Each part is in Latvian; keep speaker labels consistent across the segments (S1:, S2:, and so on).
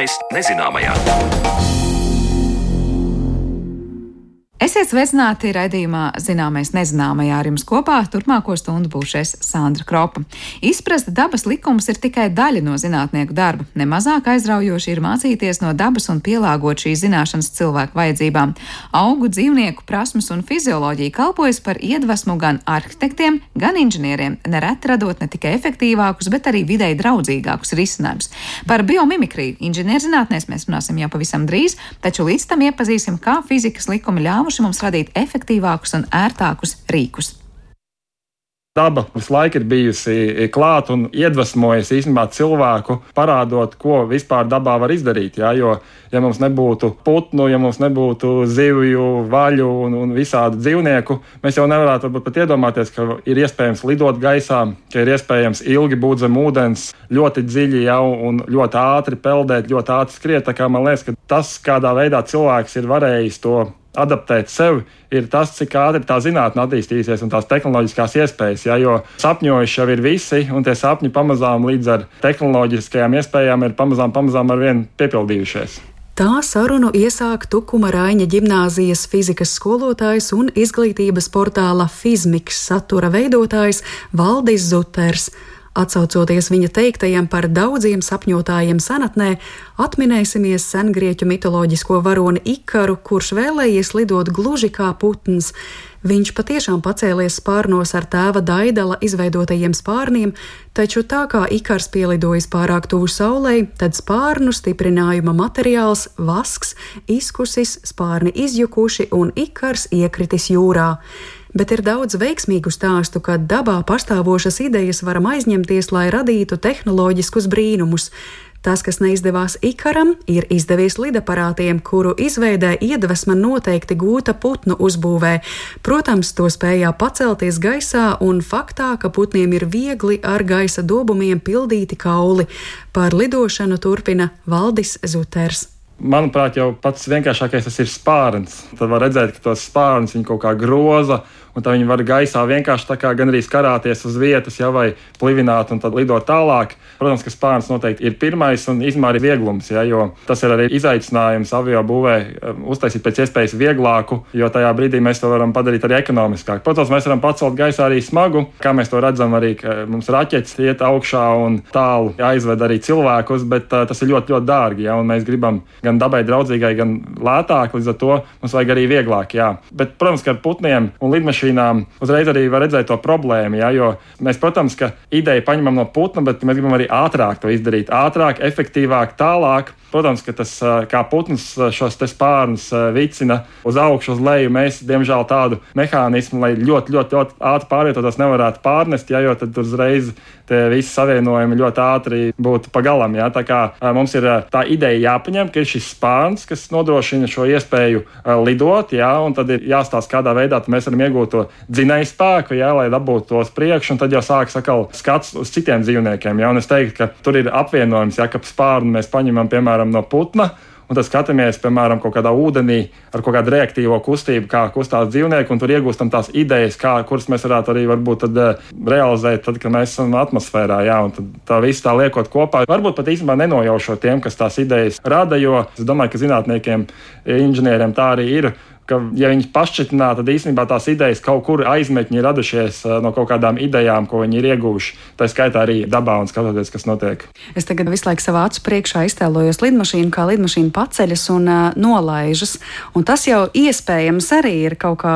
S1: Zināmais nezināmajā.
S2: Esiet sveicināti raidījumā Zināmais nezināmajā ar jums kopā. Turpmāko stundu būšais Sandra Kropa. Izprast dabas likumus ir tikai daļa no zinātnieku darba. Nemazāk aizraujoši ir mācīties no dabas un pielāgot šīs zināšanas cilvēku vajadzībām. Augu, dzīvnieku prasmes un fizioloģija kalpojas par iedvesmu gan arhitektiem, gan inženieriem, nereti radot ne tikai efektīvākus, bet arī videi draudzīgākus risinājumus. Par biomimikriju inženierzinātnēs mēs runāsim jau pavisam drīz, taču līdz tam iepazīsim, kā fizikas likumi ļāvuši ļāvuši mums radīt efektīvākus un ērtākus rīkus.
S3: Daba visu laiku ir bijusi klāta un iedvesmojusi īstenībā cilvēku, parādot, ko vispār dabā var izdarīt. Ja? Jo, ja mums nebūtu putnu, ja mums nebūtu zivju, vaļu un, un visādu dzīvnieku, mēs jau nevarētu pat iedomāties, ka ir iespējams lidot gaisā, ka ir iespējams ilgi būt zem ūdens, ļoti dziļi jau un ļoti ātri peldēt, ļoti ātri skriet. Man liekas, ka tas, kādā veidā cilvēks ir varējis to adaptēt sevi, ir tas, cik ātri tā zinātnē attīstīsies un tās tehnoloģiskās iespējas. Ja, jo sapņojuši jau ir visi, un tie sapņi pamazām līdz ar tehnoloģiskajām iespējām ir pamazām, pamazām ar vien piepildījušies.
S4: Tā sarunu iesāk Tukuma Raiņa ģimnāzijas fizikas skolotājs un izglītības portāla Fizmiks satura veidotājs Valdis Zuters. Atcaucoties viņa teiktajam par daudziem sapņotājiem senatnē, atminēsimies sengrieķu mitoloģisko varoni Ikaru, kurš vēlējies lidot gluži kā putns. Viņš patiešām pacēlies spārnos ar tēva Daidala izveidotajiem spārniem, taču tā kā Ikars pielidojis pārāk tuvu saulei, tad spārnu stiprinājuma materiāls, vasks, izkusis, spārni izjukuši un Ikars iekritis jūrā bet ir daudz veiksmīgu stāstu, kad dabā pastāvošas idejas varam aizņemties, lai radītu tehnoloģiskus brīnumus. Tas, kas neizdevās Ikaram, ir izdevies lidaparātiem, kuru izveidē iedvesma noteikti gūta putnu uzbūvē. Protams, to spējā pacelties gaisā un faktā, ka putniem ir viegli ar gaisa dobumiem pildīti kauli. Par lidošanu turpina Valdis Zuters
S3: manuprāt, jau pats vienkāršākais ir spārns. Tad var redzēt, ka tos spārnus kaut kā groza, un tā viņi var gaisā vienkārši tā kā gandrīz karāties uz vietas, jau vai plivināt un tad lidot tālāk. Protams, ka spārns noteikti ir pirmais un izmēr ir vieglums, ja, jo tas ir arī izaicinājums avio būvē um, uztaisīt pēc iespējas vieglāku, jo tajā brīdī mēs to varam padarīt arī ekonomiskāk. Protams, mēs varam pacelt gaisā arī smagu, kā mēs to redzam, arī mums raķetes iet augšā un tālu aizved arī cilvēkus, bet uh, tas ir ļoti, ļoti dārgi, ja, un mēs gribam gan dabai draudzīgai, gan lētāk, līdz ar to mums vajag arī vieglāk, jā. Bet, protams, ka ar putniem un lidmašīnām lidmašīnām uzreiz arī var redzēt to problēmu. Ja, jo mēs, protams, ka ideju paņemam no putna, bet mēs gribam arī ātrāk to izdarīt. Ātrāk, efektīvāk, tālāk. Protams, ka tas kā putns šos spārnus vicina uz augšu, uz leju. Mēs, diemžēl, tādu mehānismu, lai ļoti, ļoti, ļoti ātri pārvietotos, nevarētu pārnest, ja, jo tad uzreiz tie visi savienojumi ļoti ātri būtu pagalam. Ja. Tā kā mums ir tā ideja jāpaņem, ka ir šis spārns, kas nodrošina šo iespēju lidot, ja, un tad ir jāstāsta, kādā veidā mēs varam iegūt to dzinēju spēku, ja, lai dabūtu to uz priekšu, un tad jau sākas atkal skats uz citiem dzīvniekiem. Ja, un es teiktu, ka tur ir apvienojums, ja, ka spārnu mēs paņemam piemēram piemēram, no putna. Un tad skatāmies, piemēram, kaut kādā ūdenī ar kaut kādu reaktīvo kustību, kā kustās dzīvnieki, un tur iegūstam tās idejas, kā, kuras mēs varētu arī varbūt, tad, uh, realizēt, tad, kad mēs esam atmosfērā. Jā, un tā visu tā liekot kopā, varbūt pat īstenībā nenojaušot tiem, kas tās idejas rada, jo es domāju, ka zinātniekiem, inženieriem tā arī ir ka, ja viņi pašķitinā, tad īstenībā tās idejas kaut kur aizmetņi radušies eh, no kaut kādām idejām, ko viņi ir ieguvuši. Tā skaitā arī dabā un skatoties, kas notiek.
S4: Es tagad visu laiku savā acu priekšā iztēlojos lidmašīnu, kā lidmašīna paceļas un uh, nolaižas. Un tas jau iespējams arī ir kaut kā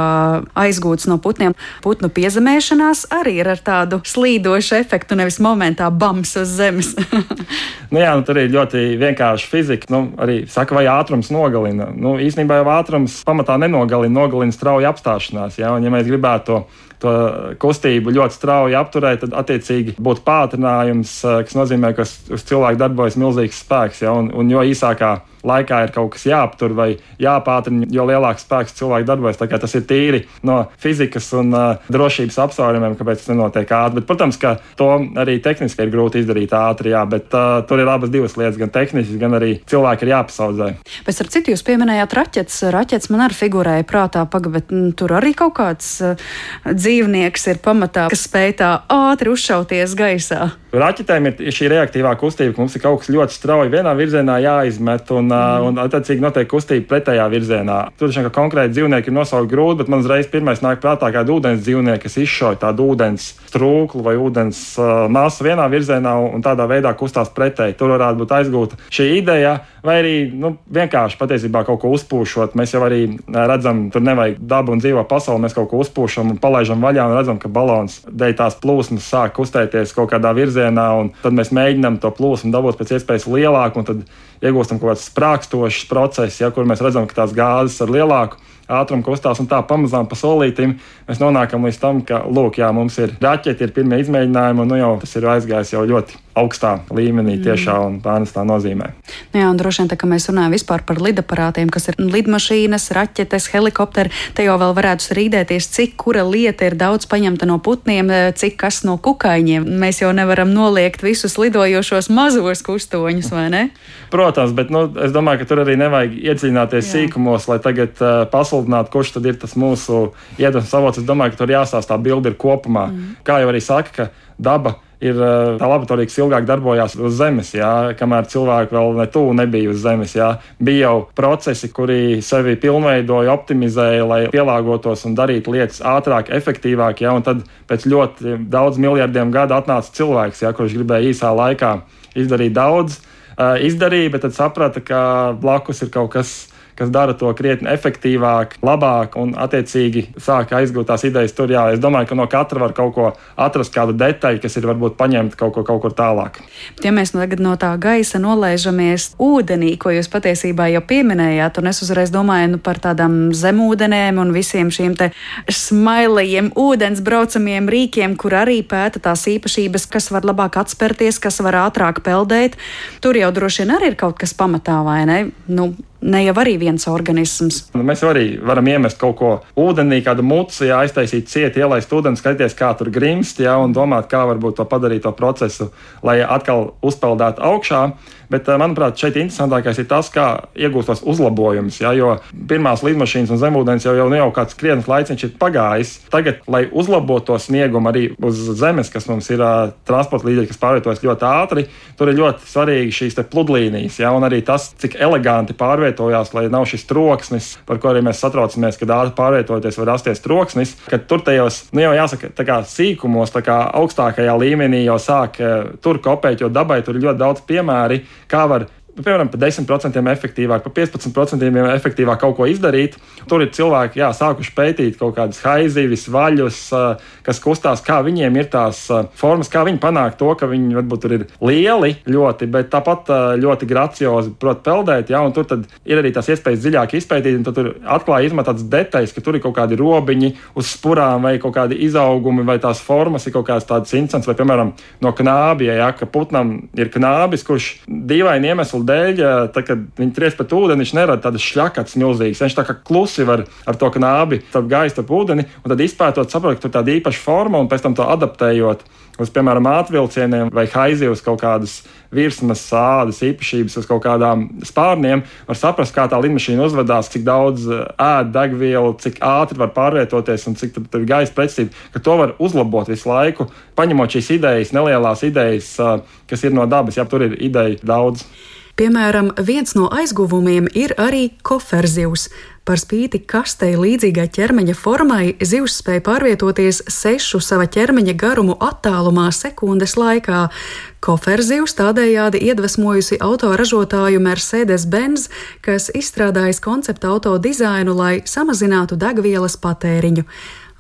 S4: aizgūts no putniem. Putnu piezemēšanās arī ir ar tādu slīdošu efektu, nevis momentā bams uz zemes.
S3: nu, jā, nu, tur ir ļoti vienkārši fizika. Nu, arī saka, vai ātrums nogalina. Nu, īstenībā jau ātrums pamatā nenogalina, nogalina strauja apstāšanās. Ja? Un, ja mēs gribētu to, to kustību ļoti strauji apturēt, tad attiecīgi būtu pātrinājums, eh, kas nozīmē, ka uz cilvēku darbojas milzīgs spēks. Ja? Un, un jo īsākā laikā ir kaut kas jāaptur vai jāpātrina, jo lielāks spēks cilvēku darbojas. Tas ir tīri no fizikas un uh, drošības apsvērumiem, kāpēc tas nenotiek ātri. Bet, protams, ka to arī tehniski ir grūti izdarīt ātri, jā, bet uh, tur ir abas divas lietas, gan tehniski, gan arī cilvēki ir jāpasaudzē.
S4: Bet ar citu jūs pieminējāt raķetes. Raķetes man arī figurēja prātā, pagabet, tur arī kaut kāds uh, dzīvnieks ir pamatā, kas spēj tā ātri uzšauties gaisā.
S3: Raķetēm ir šī reaktīvā kustība, ka mums ir kaut kas ļoti strauji vienā virzienā jāizmet, un, mm. un attiecīgi notiek kustība pretējā virzienā. Tur šeit konkrēti dzīvnieki ir nosaukt grūti, bet man uzreiz pirmais nāk prātā kāda ūdens dzīvnieka, kas izšauj tādu ūdens trūklu vai ūdens uh, masu vienā virzienā un tādā veidā kustās pretēji. Tur varētu būt aizgūta šī ideja, vai arī nu, vienkārši patiesībā kaut ko uzpūšot. Mēs jau arī redzam, tur nevajag dabu un dzīvo pasauli, mēs kaut ko uzpūšam un palaižam vaļā un redzam, ka balons dēļ tās plūsmas sāk kustēties kaut kādā virzienā, un tad mēs mēģinām to plūsmu dabūt pēc iespējas lielāku, un tad iegūstam kaut kāds sprākstošs process, ja, kur mēs redzam, ka tās gāzes ar lielāku ātrumu kustās, un tā pamazām pa solītim mēs nonākam līdz tam, ka, lūk, jā, mums ir raķeti, ir pirmie izmēģinājumi, un nu, jau tas ir aizgājis jau ļoti augstā līmenī, mm. tiešā un pārnestā nozīmē.
S4: Nu jā, un droši vien tā, ka mēs runājam vispār par lidaparātiem, kas ir lidmašīnas, raķetes, helikopteri, te jau vēl varētu strīdēties, cik kura lieta ir daudz paņemta no putniem, cik kas no kukaiņiem. Mēs jau nevaram noliegt visus lidojošos mazos kustoņus, vai ne?
S3: Protams, bet nu, es domāju, ka tur arī nevajag iedziļināties jā. sīkumos, lai tagad uh, pasludinātu, kurš tad ir tas mūsu iedvesmas avots. Es domāju, ka tur jāstāsta tā bilde ir kopumā. Mm. Kā jau arī saka, ka daba ir eh, tā laboratorija, kas ilgāk darbojās uz Zemes, jā, kamēr cilvēki vēl ne tuvu nebija uz Zemes. Jā. Bija jau procesi, kuri sevi pilnveidoja, optimizēja, lai pielāgotos un darītu lietas ātrāk, efektīvāk. Jā, un tad pēc ļoti daudz miljardiem gadu atnāca cilvēks, jā, kurš gribēja īsā laikā izdarīt daudz. Uh, izdarīja, bet tad saprata, ka blakus ir kaut kas kas dara to krietni efektīvāk, labāk un attiecīgi sāk aizgūt tās idejas tur. Jā, es domāju, ka no katra var kaut ko atrast, kādu detaļu, kas ir varbūt paņemta kaut, ko, kaut kur tālāk.
S4: Ja mēs tagad no tā gaisa nolaižamies ūdenī, ko jūs patiesībā jau pieminējāt, un es uzreiz domāju nu, par tādām zemūdenēm un visiem šiem smailajiem ūdens braucamiem rīkiem, kur arī pēta tās īpašības, kas var labāk atspērties, kas var ātrāk peldēt. Tur jau droši vien arī ir kaut kas pamatā, vai ne? Nu, ne jau arī viens organisms.
S3: Nu, mēs arī varam iemest kaut ko ūdenī, kādu muci, jā, aiztaisīt cieti, ielaist ūdeni, skatīties, kā tur grimst, jā, un domāt, kā varbūt to padarīt to procesu, lai atkal uzpeldētu augšā. Bet, eh, manuprāt, šeit interesantākais ir tas, kā iegūst tos uzlabojumus. Ja, jo pirmās lidmašīnas un zemūdens jau, jau, jau kāds krietnes laiciņš ir pagājis. Tagad, lai uzlabotu to sniegumu arī uz zemes, kas mums ir uh, transporta līdzekļi, kas pārvietojas ļoti ātri, tur ir ļoti svarīgi šīs pludlīnijas. Ja, un arī tas, cik eleganti pārvietojās, lai nav šis troksnis, par ko arī mēs satraucamies, kad ātri pārvietoties var rasties troksnis. Tur tajos, nu jau jāsaka, tā kā sīkumos, tā kā augstākajā līmenī jau sāk uh, tur kopēt, jo dabai tur ir ļoti daudz piemēri kā var Nu, piemēram, par 10% efektīvāk, par 15% efektīvāk kaut ko izdarīt. Tur ir cilvēki, jā, sākuši pētīt kaut kādas haizīves, vaļus, kas kustās, kā viņiem ir tās formas, kā viņi panāk to, ka viņi varbūt ir lieli ļoti, bet tāpat ļoti graciozi prot peldēt, jā, un tur ir arī tās iespējas dziļāk izpētīt, un tur atklāja izmet tādas detaļas, ka tur ir kaut kādi robiņi uz spurām vai kaut kādi izaugumi vai tās formas ir kaut kādas tādas instants, vai, piemēram, no knābija, jā, ka putnam ir knābis, kurš dīvaini iemesli dēļ, tad, kad viņi tries pat ūdeni, viņš nerada tādas šļakats milzīgas. Viņš tā kā klusi var ar to knābi starp gaisu, starp ūdeni, un tad izpētot, saprot, ka tur tāda īpaša forma, un pēc tam to adaptējot uz, piemēram, ātrvilcieniem vai haizi uz kaut kādas virsmas sādas īpašības, uz kaut kādām spārniem, var saprast, kā tā lidmašīna uzvedās, cik daudz ēd degvielu, cik ātri var pārvietoties un cik tur ir gaisa pretsība, ka to var uzlabot visu laiku, paņemot šīs idejas, nelielās idejas, kas ir no dabas, ja tur ir ideja daudz.
S4: Piemēram, viens no aizguvumiem ir arī koferzivs. Par spīti kastei līdzīgai ķermeņa formai, zivs spēja pārvietoties sešu sava ķermeņa garumu attālumā sekundes laikā. Koferzivs tādējādi iedvesmojusi autoražotāju Mercedes-Benz, kas izstrādājis konceptu auto dizainu, lai samazinātu degvielas patēriņu.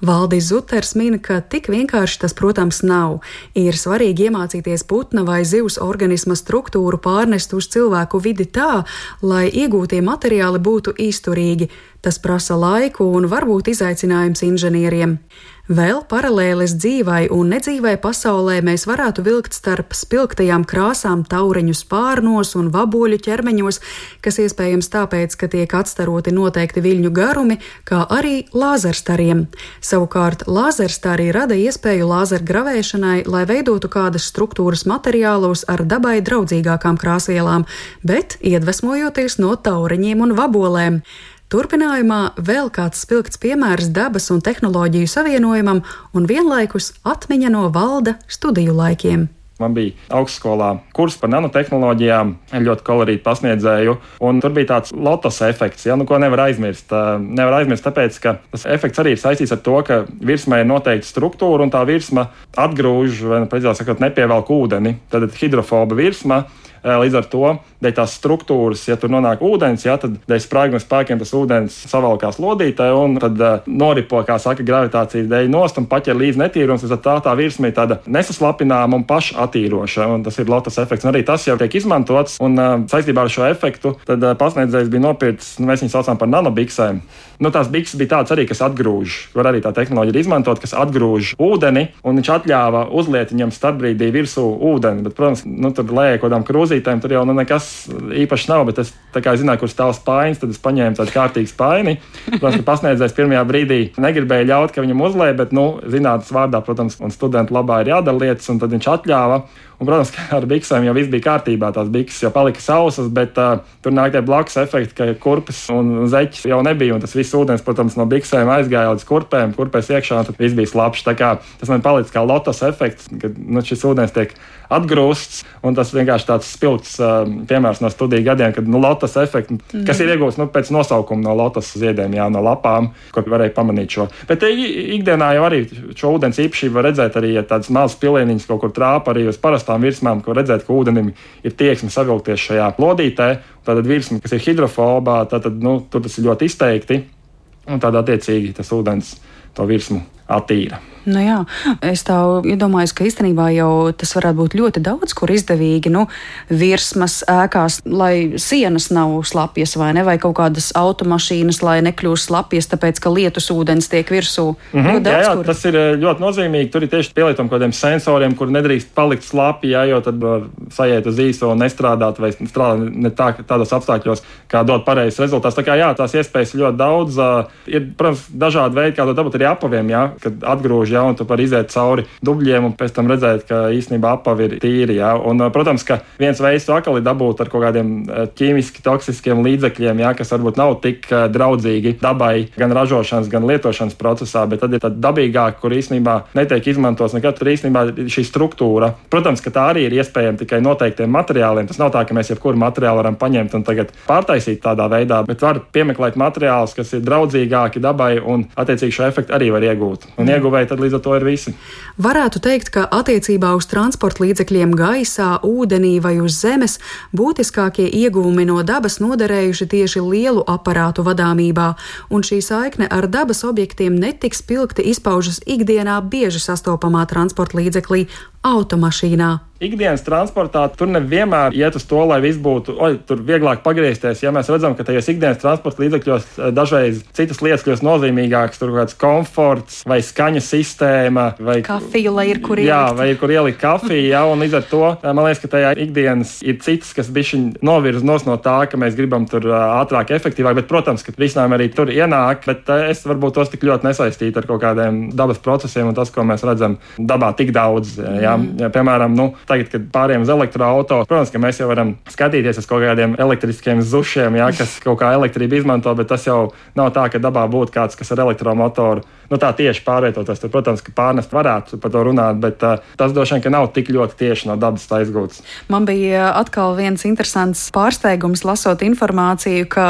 S4: Valdis Zuters min, ka tik vienkārši tas, protams, nav. Ir svarīgi iemācīties putna vai zivs organisma struktūru pārnest uz cilvēku vidi tā, lai iegūtie materiāli būtu izturīgi. Tas prasa laiku un varbūt izaicinājums inženieriem. Vēl paralēlis dzīvai un nedzīvai pasaulē mēs varētu vilkt starp spilgtajām krāsām taureņu spārnos un vaboļu ķermeņos, kas iespējams tāpēc, ka tiek atstaroti noteikti viļņu garumi, kā arī lāzerstariem. Savukārt lāzerstari rada iespēju lāzergravēšanai, lai veidotu kādas struktūras materiālos ar dabai draudzīgākām krāsvielām, bet iedvesmojoties no taureņiem un vabolēm. Turpinājumā vēl kāds spilgts piemērs dabas un tehnoloģiju savienojumam un vienlaikus atmiņa no valda studiju laikiem.
S3: Man bija augstskolā kurs par nanotehnoloģijām, ļoti kolorītu pasniedzēju, un tur bija tāds lotos efekts, ja, nu, ko nevar aizmirst. Nevar aizmirst, tāpēc, ka tas efekts arī ir saistīts ar to, ka virsmā ir noteikta struktūra, un tā virsma atgrūž, vai, nu, precīzāk sakot, nepievelk ūdeni. Tad hidrofoba virsma Līdz ar to, dēļ tās struktūras, ja tur nonāk ūdens, ja, tad dēļ sprāguma spēkiem tas ūdens savalkās lodītē un tad uh, noripo, kā saka, gravitācijas dēļ nost un paķer līdz netīrums. Tad tā, tā virsma ir tāda nesaslapināma un pašatīroša. Un tas ir lotus efekts. Un arī tas jau tiek izmantots. Un uh, saistībā ar šo efektu tad pasniedzējs bija nopircis, nu, mēs viņus saucam par nanobiksēm. Nu, tās bikses bija tādas arī, kas atgrūž, var arī tā tehnoloģija izmantot, kas atgrūž ūdeni, un viņš atļāva uzliet viņam starpbrīdī virsū ūdeni. Bet, protams, nu, tur lēja kaut kādām krūzītēm, tur jau nu, nekas īpašs nav, bet es kā zināju, kur stāv spainis, tad es paņēmu tādu kārtīgu spaini. Protams, ka pasniedzējs pirmajā brīdī negribēja ļaut, ka viņam uzlēja, bet, nu, zinātnes vārdā, protams, un studentu labā ir jādara lietas, un tad viņš atļāva. Un, protams, ka ar biksēm jau viss bija kārtībā. Tās bikses jau palika sausas, bet uh, tur nāk tie blakus efekti, ka kurpes un zeķis jau nebija. Un tas viss ūdens, protams, no biksēm aizgāja līdz kurpēm, kurpēs iekšā, un tad viss bija slapjš. Tas man palicis kā lotos efekts, kad nu, šis ūdens tiek atgrūsts. Tas vienkārši tāds spilgts uh, piemērs no studiju gadiem, kad nu, lotos efekts, mm. kas ir iegūts nu, pēc nosaukuma no lotos ziediem, jā, no lapām, kur varēja pamanīt šo. Bet ikdienā jau arī šo ūdens īpašību var redzēt arī, ja tādas mazas pilieniņas kaut kur trāpa arī uz parastām virsmām, ko redzēt, ka ūdenim ir tieksme savilkties šajā plodītē. Tātad virsma, kas ir hidrofobā, tad nu, tur tas ir ļoti izteikti. Un tādā attiecīgi tas ūdens to virsmu attīra.
S4: Nu jā, es tā iedomājos, ka īstenībā jau tas varētu būt ļoti daudz, kur izdevīgi nu, virsmas ēkās, lai sienas nav slapjas vai ne, vai kaut kādas automašīnas, lai nekļūst slapjas, tāpēc ka lietus ūdens tiek virsū.
S3: Mm -hmm, jā, jā kur... tas ir eh, ļoti nozīmīgi. Tur ir tieši pielietojumi kaut kādiem sensoriem, kur nedrīkst palikt slapji, jā, jo tad var sajiet uz īso un nestrādāt vai strādāt ne tā, tādos apstākļos, kā dot pareizs rezultāts. Tā kā jā, tās iespējas ļoti daudz. Ir, protams, dažādi veidi, kā to dabūt arī apaviem, jā, kad atgrūž ja, un tu vari iziet cauri dubļiem un pēc tam redzēt, ka īstenībā apavi ir tīri. Ja. Un, protams, ka viens veids to akali dabūt ar kaut kādiem ķīmiski toksiskiem līdzekļiem, ja, kas varbūt nav tik draudzīgi dabai gan ražošanas, gan lietošanas procesā, bet tad ir tāda dabīgāka, kur īstenībā netiek izmantots nekad. Tur īstenībā šī struktūra, protams, ka tā arī ir iespējama tikai noteiktiem materiāliem. Tas nav tā, ka mēs jebkuru materiālu varam paņemt un tagad pārtaisīt tādā veidā, bet var piemeklēt materiālus, kas ir draudzīgāki dabai un attiecīgi šo efektu arī var iegūt. Un mm. ieguvēji tad līdz ar to ir visi.
S4: Varētu teikt, ka attiecībā uz transporta līdzekļiem gaisā, ūdenī vai uz zemes būtiskākie ieguvumi no dabas noderējuši tieši lielu aparātu vadāmībā, un šī saikne ar dabas objektiem netik spilgti izpaužas ikdienā bieži sastopamā transporta līdzeklī automašīnā
S3: ikdienas transportā tur nevienmēr iet uz to, lai viss būtu oi, vieglāk pagriezties. Ja mēs redzam, ka tajos ikdienas transporta līdzekļos eh, dažreiz citas lietas kļūst nozīmīgākas, tur kāds komforts vai skaņas sistēma vai
S4: kafija, lai ir kur ielikt.
S3: Jā, vai ir kur ielikt kafiju, jā, un līdz ar to eh, man liekas, ka tajā ikdienas ir citas, kas bišķiņ novirz nos no tā, ka mēs gribam tur eh, ātrāk, efektīvāk, bet, protams, ka risinājumi arī tur ienāk, bet es varbūt tos tik ļoti nesaistītu ar kaut kādiem dabas procesiem un tas, ko mēs redzam dabā tik daudz. Jā, mm. jā, piemēram, nu, tagad, kad pārējām uz elektroautorātu, protams, ka mēs jau varam skatīties uz kaut kādiem elektriskiem zušiem, jā, kas kaut kā elektrību izmanto, bet tas jau nav tā, ka dabā būtu kāds, kas ar elektromotoru nu, tā tieši pārvietoties. Tad, protams, ka pārnest varētu par to runāt, bet uh, tas droši vien nav tik ļoti tieši no dabas aizgūts.
S4: Man bija atkal viens interesants pārsteigums, lasot informāciju, ka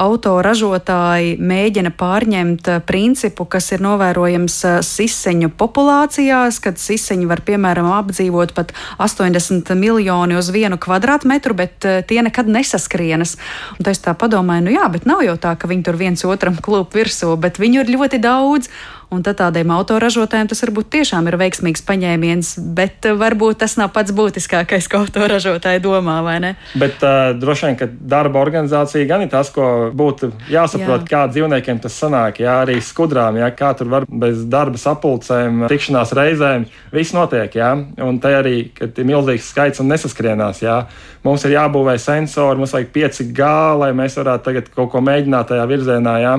S4: autoražotāji mēģina pārņemt principu, kas ir novērojams siseņu populācijās, kad siseņi var piemēram apdzīvot pat 80 miljoni uz vienu kvadrātmetru, bet tie nekad nesaskrienas. Un es tā padomāju, nu jā, bet nav jau tā, ka viņi tur viens otram klūp virsū, bet viņu ir ļoti daudz. Un tad tādiem autoražotājiem tas varbūt tiešām ir veiksmīgs paņēmiens, bet eh, varbūt tas nav pats būtiskākais, ko autoražotāji domā, vai ne?
S3: Bet uh, droši vien, ka darba organizācija gan ir tas, ko būtu jāsaprot, jā. kā dzīvniekiem tas sanāk. Jā, arī skudrām, jā, kā tur var bez darba sapulcēm, tikšanās reizēm, viss notiek. Jā, un te arī, kad ir milzīgs skaits un nesaskrienās, jā, mums ir jābūvē sensori, mums vajag 5G, lai mēs varētu tagad kaut ko mēģināt tajā virzienā. Jā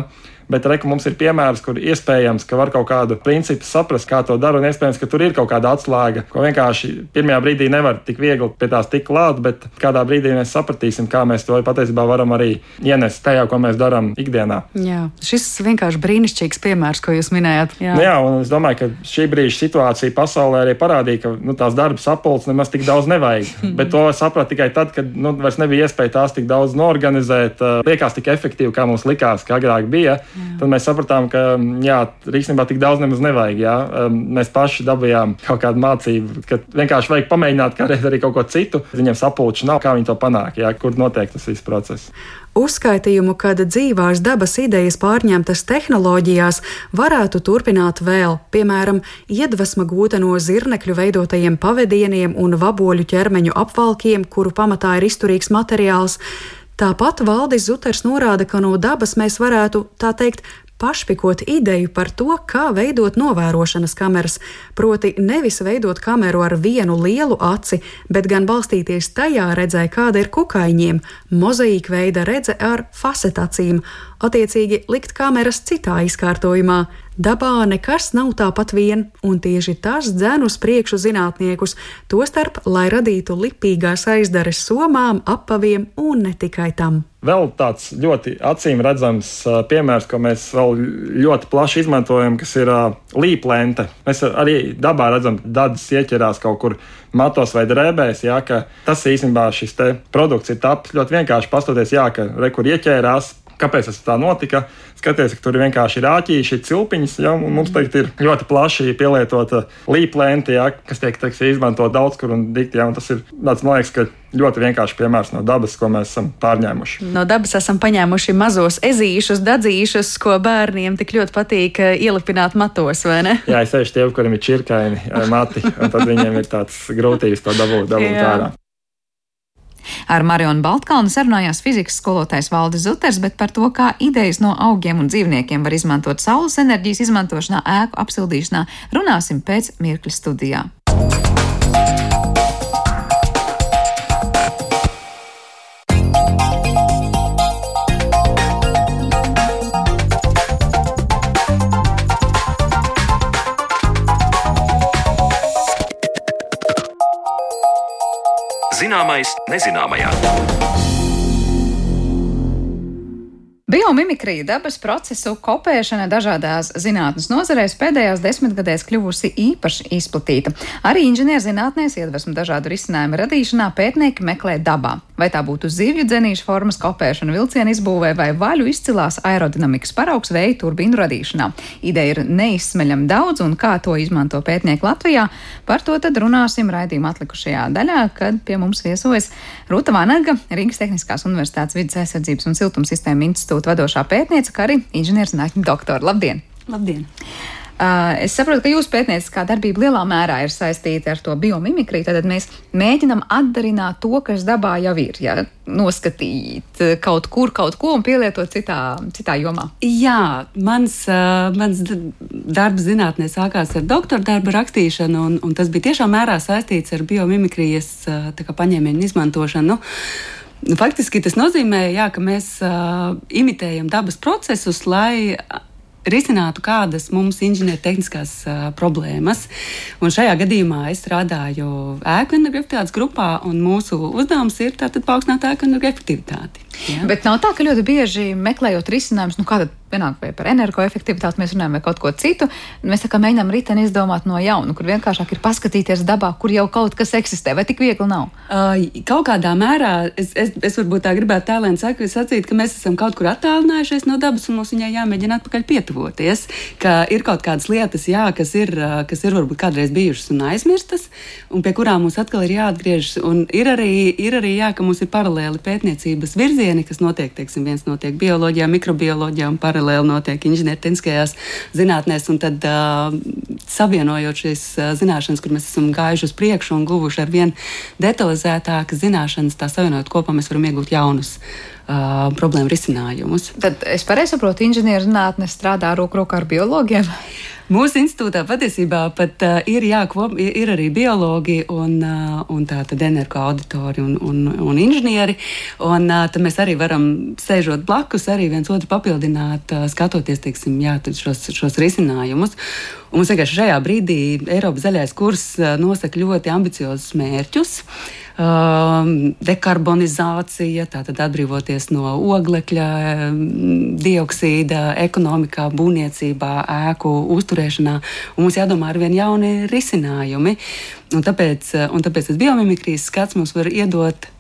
S3: Bet reku mums ir piemērs, kur iespējams, ka var kaut kādu principu saprast, kā to dara, un iespējams, ka tur ir kaut kāda atslēga, ko vienkārši pirmajā brīdī nevar tik viegli pie tās tik klāt, bet kādā brīdī mēs sapratīsim, kā mēs to patiesībā varam arī ienest tajā, ko mēs darām ikdienā.
S4: Jā, šis vienkārši brīnišķīgs piemērs, ko jūs minējāt.
S3: Jā. Nu, jā, un es domāju, ka šī brīža situācija pasaulē arī parādīja, ka nu, tās darba sapulces nemaz tik daudz nevajag. bet to sapratu tikai tad, kad nu, vairs nebija iespēja tās tik daudz norganizēt, liekas tik efektīvi, kā mums likās, ka agrāk bija. Jā. Tad mēs sapratām, ka jā, īstenībā tik daudz nemaz nevajag. Jā. Mēs paši dabūjām kaut kādu mācību, ka vienkārši vajag pamēģināt kādreiz arī kaut ko citu. Viņiem sapulču nav, kā viņi to panāk, jā, kur notiek tas viss process.
S4: Uzskaitījumu, kad dzīvās dabas idejas pārņemtas tehnoloģijās, varētu turpināt vēl, piemēram, iedvesma gūta no zirnekļu veidotajiem pavadieniem un vaboļu ķermeņu apvalkiem, kuru pamatā ir izturīgs materiāls. Tāpat Valdis Zuters norāda, ka no dabas mēs varētu, tā teikt, pašpikot ideju par to, kā veidot novērošanas kameras, proti nevis veidot kameru ar vienu lielu aci, bet gan balstīties tajā redzē, kāda ir kukaiņiem, mozaīka veida redze ar fasetacīm, attiecīgi likt kameras citā izkārtojumā. Dabā nekas nav tāpat vien, un tieši tas dzen uz priekšu zinātniekus, tostarp, lai radītu lipīgās aizdares somām, apaviem un ne tikai tam.
S3: Vēl tāds ļoti acīm redzams piemērs, ko mēs vēl ļoti plaši izmantojam, kas ir līplente. Mēs arī dabā redzam, ka dadas ieķerās kaut kur matos vai drēbēs. Jā, tas īstenībā šis produkts ir tapis ļoti vienkārši. Pastoties, jā, ka rekur ieķērās, kāpēc tas tā notika. Skaties, ka tur vienkārši ir āķīši, cilpiņas. Ja, mums tagad ir ļoti plaši pielietota līplēnta, ja, kas tiek teiks, izmantot daudz kur un dikti. Ja, un tas ir tāds, man liekas, ļoti vienkārši piemērs no dabas, ko mēs esam pārņēmuši.
S4: No dabas esam paņēmuši mazos ezīšus, dadzīšus, ko bērniem tik ļoti patīk eh, ielipināt matos, vai ne?
S3: Jā, es sevišķi tie, kuriem ir čirkaini eh, mati, un tad viņiem ir tāds grūtības to dabūt, dabūt ārā.
S2: Ar Marionu Baltkalnu sarunājās fizikas skolotājs Valdis Zuters, bet par to, kā idejas no augiem un dzīvniekiem var izmantot saules enerģijas izmantošanā, ēku apsildīšanā, runāsim pēc mirkļa studijā.
S1: Zināmais nezināmajā.
S2: Biomimikrija, dabas procesu kopēšana dažādās zinātnes nozarēs pēdējās desmitgadēs kļuvusi īpaši izplatīta. Arī inženierzinātnēs iedvesmu dažādu risinājumu radīšanā pētnieki meklē dabā. Vai tā būtu zivju dzenīšu formas kopēšana vilcienu izbūvē vai vaļu izcilās aerodinamikas paraugs vēja turbīnu radīšanā. Ideja ir neizsmeļama daudz, un kā to izmanto pētnieki Latvijā, par to tad runāsim raidījuma atlikušajā daļā, kad pie mums viesojas Rūta Vanaga, Rīgas Tehniskās Universitātes vidas aizsardzības un siltumsistēma institūta institūta vadošā pētniece, kā arī inženierzinātņu doktora. Labdien!
S4: Labdien!
S2: Uh, es saprotu, ka jūsu pētnieciskā darbība lielā mērā ir saistīta ar to biomimikriju. Tad mēs mēģinām atdarināt to, kas dabā jau ir. Ja? Noskatīt kaut kur, kaut ko un pielietot citā, citā jomā.
S5: Jā, mans, uh, mans darbs zinātnē sākās ar doktora darba rakstīšanu, un, un tas bija tiešām mērā saistīts ar biomimikrijas paņēmienu izmantošanu. Nu, Nu, faktiski tas nozīmē, jā, ka mēs uh, imitējam dabas procesus, lai risinātu kādas mums inženiertehniskās uh, problēmas. Un šajā gadījumā es strādāju ēku energoefektivitātes grupā, un mūsu uzdevums ir paaugstināt ēku energoefektivitāti.
S2: Ja? Bet nav tā, ka ļoti bieži meklējot risinājumus, nu kāda vienalga vai par energoefektivitāti mēs runājam vai kaut ko citu, mēs tā kā mēģinām riteni izdomāt no jauna, kur vienkāršāk ir paskatīties dabā, kur jau kaut kas eksistē, vai tik viegli nav?
S5: Uh, kaut kādā mērā es, es, es varbūt tā gribētu tēlēni sacīt, ka mēs esam kaut kur attālinājušies no dabas un mums viņai jāmēģina atpakaļ pietuvoties, ka ir kaut kādas lietas, jā, kas ir, kas ir varbūt kādreiz bijušas un aizmirstas, un pie kurām mums atkal ir jāatgriežas, un ir arī, ir arī jā, ka mums ir paralēli pētniecības virzieni virzieni, kas notiek, teiksim, viens notiek bioloģijā, mikrobioloģijā un paralēli notiek inženiertehniskajās zinātnēs. Un tad uh, savienojot šīs uh, zināšanas, kur mēs esam gājuši uz priekšu un guvuši ar vien detalizētākas zināšanas, tā savienojot kopā, mēs varam iegūt jaunus uh, problēmu risinājumus.
S2: Tad es pareizi saprotu, inženierzinātne strādā roku rokā ar biologiem.
S5: Mūsu institūtā patiesībā pat uh, ir, jā, kop, ir arī biologi un, uh, un tātad energoauditori un, un, un inženieri. Un, uh, tad mēs arī varam sēžot blakus, arī viens otru papildināt, uh, skatoties teiksim, jā, šos, šos risinājumus. Un mums vienkārši šajā brīdī Eiropas zaļais kurs uh, nosaka ļoti ambiciozus mērķus. Uh, dekarbonizācija, tātad atbrīvoties no oglekļa, um, dioksīda, ekonomikā, būvniecībā, ēku uzturēšanā. Mums jādomā ar vien jauni risinājumi. Un tāpēc, un tāpēc tas biomimikrijas skats mums var iedot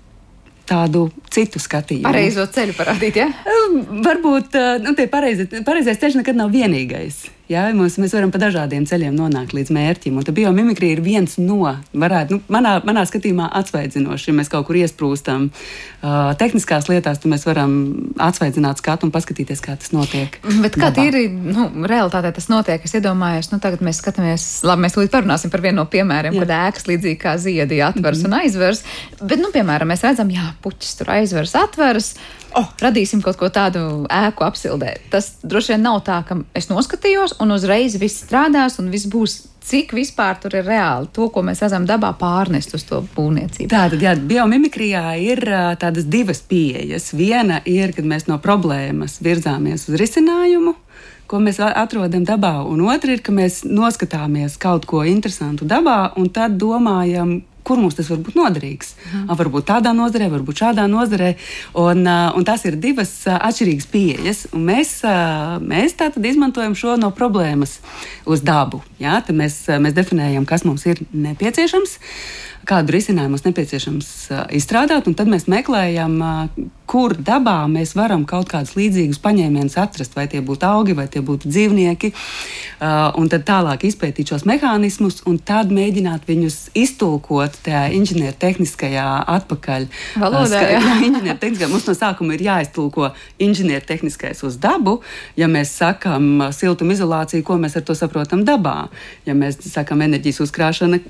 S5: tādu citu skatījumu.
S2: Pareizo ceļu parādīt, ja?
S5: Um, varbūt uh, nu, pareizi, pareizais ceļš nekad nav vienīgais. Ja, mums, mēs varam pa dažādiem ceļiem nonākt līdz mērķim. Un biomimikrija ir viens no, varētu, nu, manā, manā skatījumā, atsvaidzinošs. Ja mēs kaut kur iesprūstam uh, tehniskās lietās, tad mēs varam atsvaidzināt skatu un paskatīties, kā tas notiek.
S2: Bet kā tīri nu, realitātē tas notiek? Es iedomājos, nu, tagad mēs skatāmies, labi, mēs tūlīt parunāsim par vienu no piemēriem, Jā. kad ēkas līdzīgi kā ziedi atvers mm -hmm. un aizvers. Bet, nu, piemēram, mēs redzam, jā, puķis tur aizvers, atveras oh, radīsim kaut ko tādu ēku apsildē. Tas droši vien nav tā, ka es noskatījos un uzreiz viss strādās un viss būs. Cik vispār tur ir reāli to, ko mēs redzam dabā, pārnest uz to būvniecību?
S5: Tātad, jā, biomimikrijā ir tādas divas pieejas. Viena ir, kad mēs no problēmas virzāmies uz risinājumu, ko mēs atrodam dabā, un otra ir, ka mēs noskatāmies kaut ko interesantu dabā un tad domājam, kur mums tas var būt noderīgs. Mhm. Varbūt tādā nozarē, varbūt šādā nozarē. Un, un tās ir divas atšķirīgas pieejas. Mēs, mēs tātad izmantojam šo no problēmas uz dabu. Jā? Tad mēs, mēs definējam, kas mums ir nepieciešams kādu risinājumu mums nepieciešams izstrādāt, un tad mēs meklējam, kur dabā mēs varam kaut kādus līdzīgus paņēmienus atrast, vai tie būtu augi, vai tie būtu dzīvnieki, un tad tālāk izpētīt šos mehānismus, un tad mēģināt viņus iztulkot tajā inženiertehniskajā atpakaļ.
S2: Valodā, jā. jā
S5: inženiertehniskajā mums no sākuma ir jāiztulko inženiertehniskais uz dabu. Ja mēs sakam siltumizolāciju, ko mēs ar to saprotam dabā? Ja mēs sakam enerģijas uzkrāšana,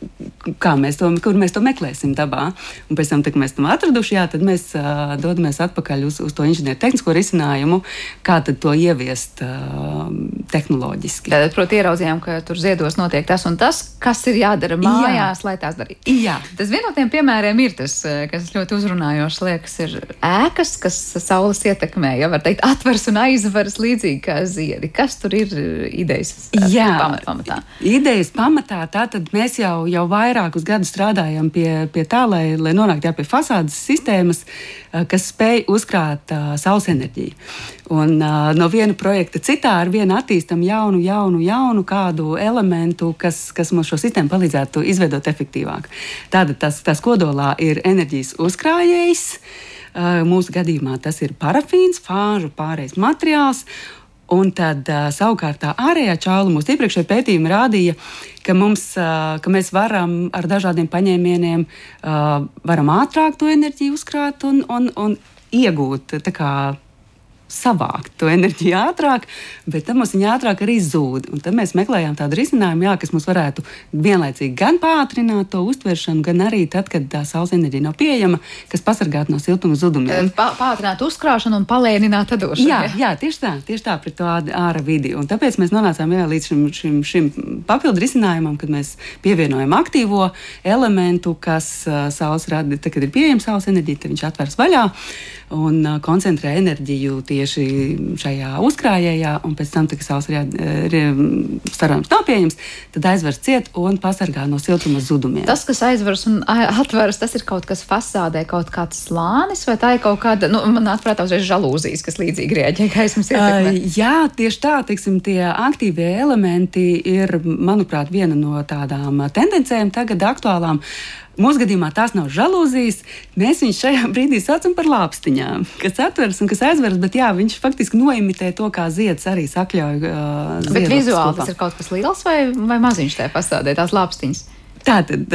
S5: kā mēs to, kur mēs to meklēsim dabā. Un pēc tam, kad mēs tam atraduši, jā, tad mēs uh, dodamies atpakaļ uz, uz to inženieru tehnisko risinājumu, kā to ieviest uh, tehnoloģiski.
S2: Tad, protams, ieraudzījām, ka tur ziedos notiek tas un tas, kas ir jādara mājās, jā. lai tās darītu.
S5: Jā.
S2: Tas viens no tiem piemēriem ir tas, kas ļoti uzrunājošs, liekas, ir ēkas, kas saules ietekmē, ja var teikt, atvers un aizveras līdzīgi kā ziedi. Kas tur ir idejas jā. pamatā?
S5: Idejas pamatā, tātad mēs jau, jau vairākus gadus strādājam strādājam pie, pie tā, lai, lai nonāktu pie fasādes sistēmas, kas spēj uzkrāt uh, saules enerģiju. Un, uh, no viena projekta citā ar vienu attīstam jaunu, jaunu, jaunu kādu elementu, kas, kas mums šo sistēmu palīdzētu izveidot efektīvāk. Tātad tas, tas kodolā ir enerģijas uzkrājējs. Uh, mūsu gadījumā tas ir parafīns, fāžu pārējais materiāls. Un tad uh, savukārt tā ārējā čāla mūsu iepriekšējā pētījuma rādīja, ka, mums, uh, ka mēs varam ar dažādiem paņēmieniem uh, ātrāk to enerģiju uzkrāt un, un, un iegūt kā, savākt to enerģiju ātrāk, bet tam mums viņa ātrāk arī zūd. Un tad mēs meklējām tādu risinājumu, jā, kas mums varētu vienlaicīgi gan pātrināt to uztveršanu, gan arī tad, kad tā saules enerģija nav pieejama, kas pasargātu no siltuma zudumiem.
S2: Pā, pātrināt uzkrāšanu un palēnināt atdošanu.
S5: Jā, jā, tieši tā, tieši tā pret to ārā vidi. Un tāpēc mēs nonācām jā, līdz šim, šim, šim papildu risinājumam, kad mēs pievienojam aktīvo elementu, kas uh, saules rada, tad, kad ir pieejama saules enerģija, tad viņš atveras vaļā un uh, koncentrē enerģiju tieši šajā uzkrājējā, un pēc tam, kad saules starojums nav pieejams, tad aizvers ciet un pasargā no siltuma zudumiem.
S2: Tas, kas aizvers un atveras, tas ir kaut kas fasādē, kaut kāds slānis, vai tā ir kaut kāda, nu, man atprātā uzreiz žalūzijas, kas līdzīgi rēģē gaismas ietekmē.
S5: Uh, jā, tieši tā, teiksim, tie aktīvie elementi ir, manuprāt, viena no tādām tendencēm tagad aktuālām. Mūsu gadījumā tās nav žalūzijas. Mēs viņus šajā brīdī saucam par lāpstiņām, kas atveras un kas aizveras, bet jā, viņš faktiski noimitē to, kā zieds arī sakļauj. Uh,
S2: bet vizuāli tas ir kaut kas liels vai, vai maziņš tajā pasādē, tās lāpstiņas?
S5: Tātad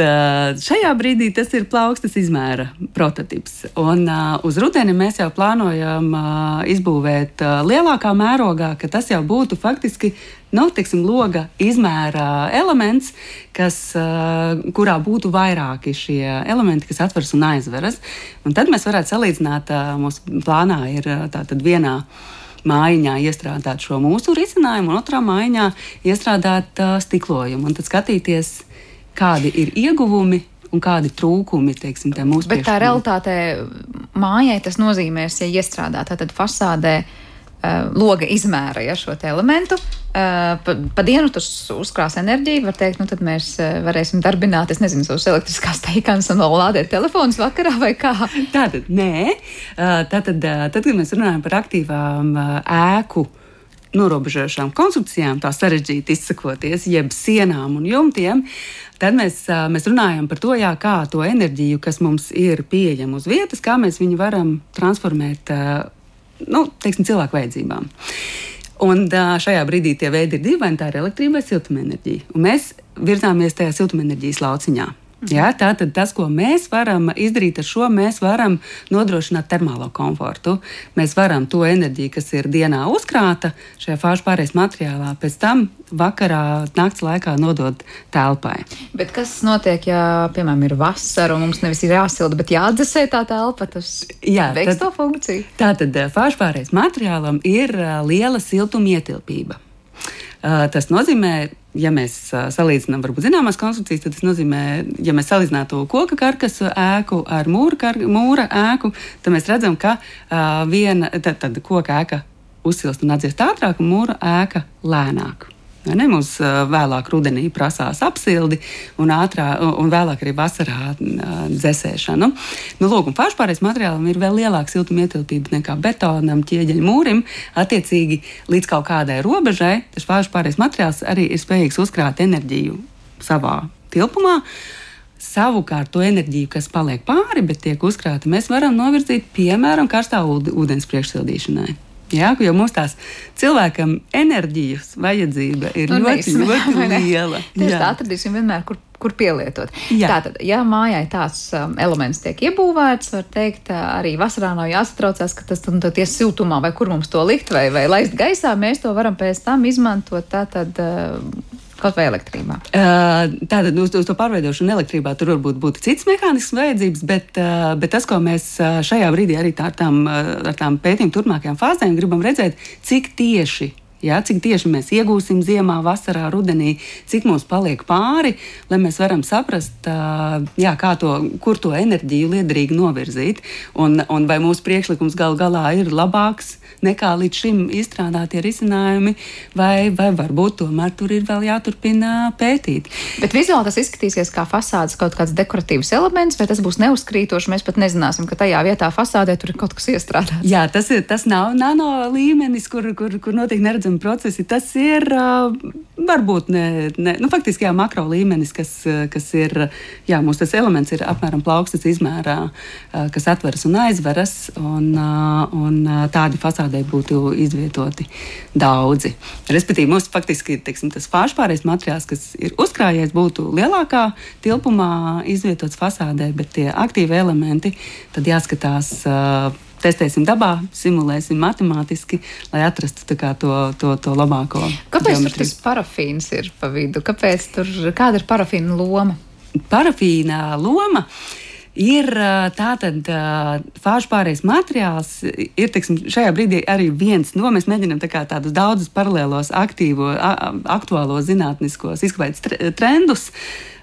S5: šajā brīdī tas ir plaukstas izmēra prototyps. Un uz rudeni mēs jau plānojam izbūvēt lielākā mērogā, ka tas jau būtu faktiski nu, tiksim, loga izmēra elements, kas, kurā būtu vairāki šie elementi, kas atveras un aizveras. Un tad mēs varētu salīdzināt, mūsu plānā ir tātad vienā mājiņā iestrādāt šo mūsu risinājumu, un otrā mājiņā iestrādāt uh, stiklojumu. Un tad skatīties, kādi ir ieguvumi un kādi trūkumi teiksim, mūsu
S2: Bet tā realitātē mājai tas nozīmēs, ja iestrādā tātad fasādē. Uh, loga izmēra ja, šo elementu. Uh, pa, pa dienu tas uzkrās enerģiju. Var teikt, nu tad mēs uh, varēsim darbināt, es nezinu, savus elektriskās teikānas un lādēt telefonus vakarā vai kā.
S5: Tātad, nē. Tātad, tad, kad mēs runājam par aktīvām ēku norobežošām konstrukcijām, tā sarežģīti izsakoties, jeb sienām un jumtiem, tad mēs, mēs runājam par to, jā, kā to enerģiju, kas mums ir pieejama uz vietas, kā mēs viņu varam transformēt nu, teiksim, cilvēku vajadzībām. Un šajā brīdī tie veidi ir divi, vai tā ir elektrība vai siltumenerģija. Un mēs virzāmies tajā siltumenerģijas lauciņā. Jā, tātad tas, ko mēs varam izdarīt ar šo, mēs varam nodrošināt termālo komfortu. Mēs varam to enerģiju, kas ir dienā uzkrāta šajā fāžu pārējais materiālā, pēc tam vakarā, naktas laikā nodot telpai.
S2: Bet kas notiek, ja, piemēram, ir vasara un mums nevis ir jāsilda, bet jāatdzesē tā telpa? Tas Jā, veiks tad, to funkciju.
S5: Tātad eh, fāžu pārējais materiālam ir eh, liela siltuma ietilpība. Uh, tas nozīmē, ja mēs salīdzinām, varbūt zināmās konstrukcijas, tad tas nozīmē, ja mēs salīdzinātu koka karkasu ēku ar mūra, kar, mūra ēku, tad mēs redzam, ka uh, viena tad, tad koka ēka uzsilst un atdziest ātrāk, un mūra ēka lēnāk. Ne, mums vēlāk rudenī prasās apsildi, un, ātrā, un vēlāk arī vasarā dzēsēšanu. Nu, lūk, un pašpārējais materiālam ir vēl lielāka siltuma ietilpība nekā betonam, ķieģeļa mūrim. Attiecīgi, līdz kaut kādai robežai tas pašpārējais materiāls arī ir spējīgs uzkrāt enerģiju savā tilpumā. Savukārt, to enerģiju, kas paliek pāri, bet tiek uzkrāta, mēs varam novirzīt piemēram karstā ūdens priekšsildīšanai. Jā, jo mums tās cilvēkam enerģijas vajadzība ir nu, ļoti, ļoti liela.
S2: Tieši tā atradīsim vienmēr, kur, kur pielietot. Jā. Tātad, ja mājai tāds um, elements tiek iebūvēts, var teikt, arī vasarā nav jāsatraucās, ka tas nu, ties siltumā vai kur mums to likt vai, vai laist gaisā, mēs to varam pēc tam izmantot tātad. Uh, Kaut vai elektrībā. Uh,
S5: tātad uz, uz to pārveidošanu elektrībā tur varbūt būtu cits mehānisms vajadzības, bet, uh, bet tas, ko mēs šajā brīdī arī tā, ar tām, ar tām pētījumu turpmākajām fāzēm gribam redzēt, cik tieši Ja, cik tieši mēs iegūsim ziemā, vasarā, rudenī, cik mums paliek pāri, lai mēs varam saprast, jā, to, kur to enerģiju liederīgi novirzīt. Un, un vai mūsu priekšlikums gal galā ir labāks nekā līdz šim izstrādātie risinājumi, vai, vai varbūt tomēr tur ir vēl jāturpina pētīt.
S2: Bet vizuāli tas izskatīsies kā fasādes kaut kāds dekoratīvs elements, vai tas būs neuzkrītoši. Mēs pat nezināsim, ka tajā vietā fasādē tur ir kaut kas iestrādāts.
S5: Jā, tas, ir, tas nav nano līmenis, kur, kur, kur notiek neredzami redzami procesi. Tas ir varbūt ne, ne nu, faktiski jā, makro līmenis, kas, kas ir, jā, mūsu tas elements ir apmēram plaukstas izmērā, kas atveras un aizveras, un, un tādi fasādē būtu izvietoti daudzi. Respektīvi, mums faktiski teiksim, tas fāžpārējais materiāls, kas ir uzkrājies, būtu lielākā tilpumā izvietots fasādē, bet tie aktīvi elementi tad jāskatās. Testēsim dabā, simulēsim matemātiski, lai atrastu to, to, to labāko.
S2: Kāpēc geometriju. tur tas parafīns ir pa vidu? Kāpēc tur, kāda ir parafīna loma?
S5: Parafīna loma ir tātad fāžu pārējais materiāls. Ir teiksim, šajā brīdī arī viens no mēs mēģinām tā tādus daudzus paralēlos, aktīvo, aktuālos zinātniskos izklaides trendus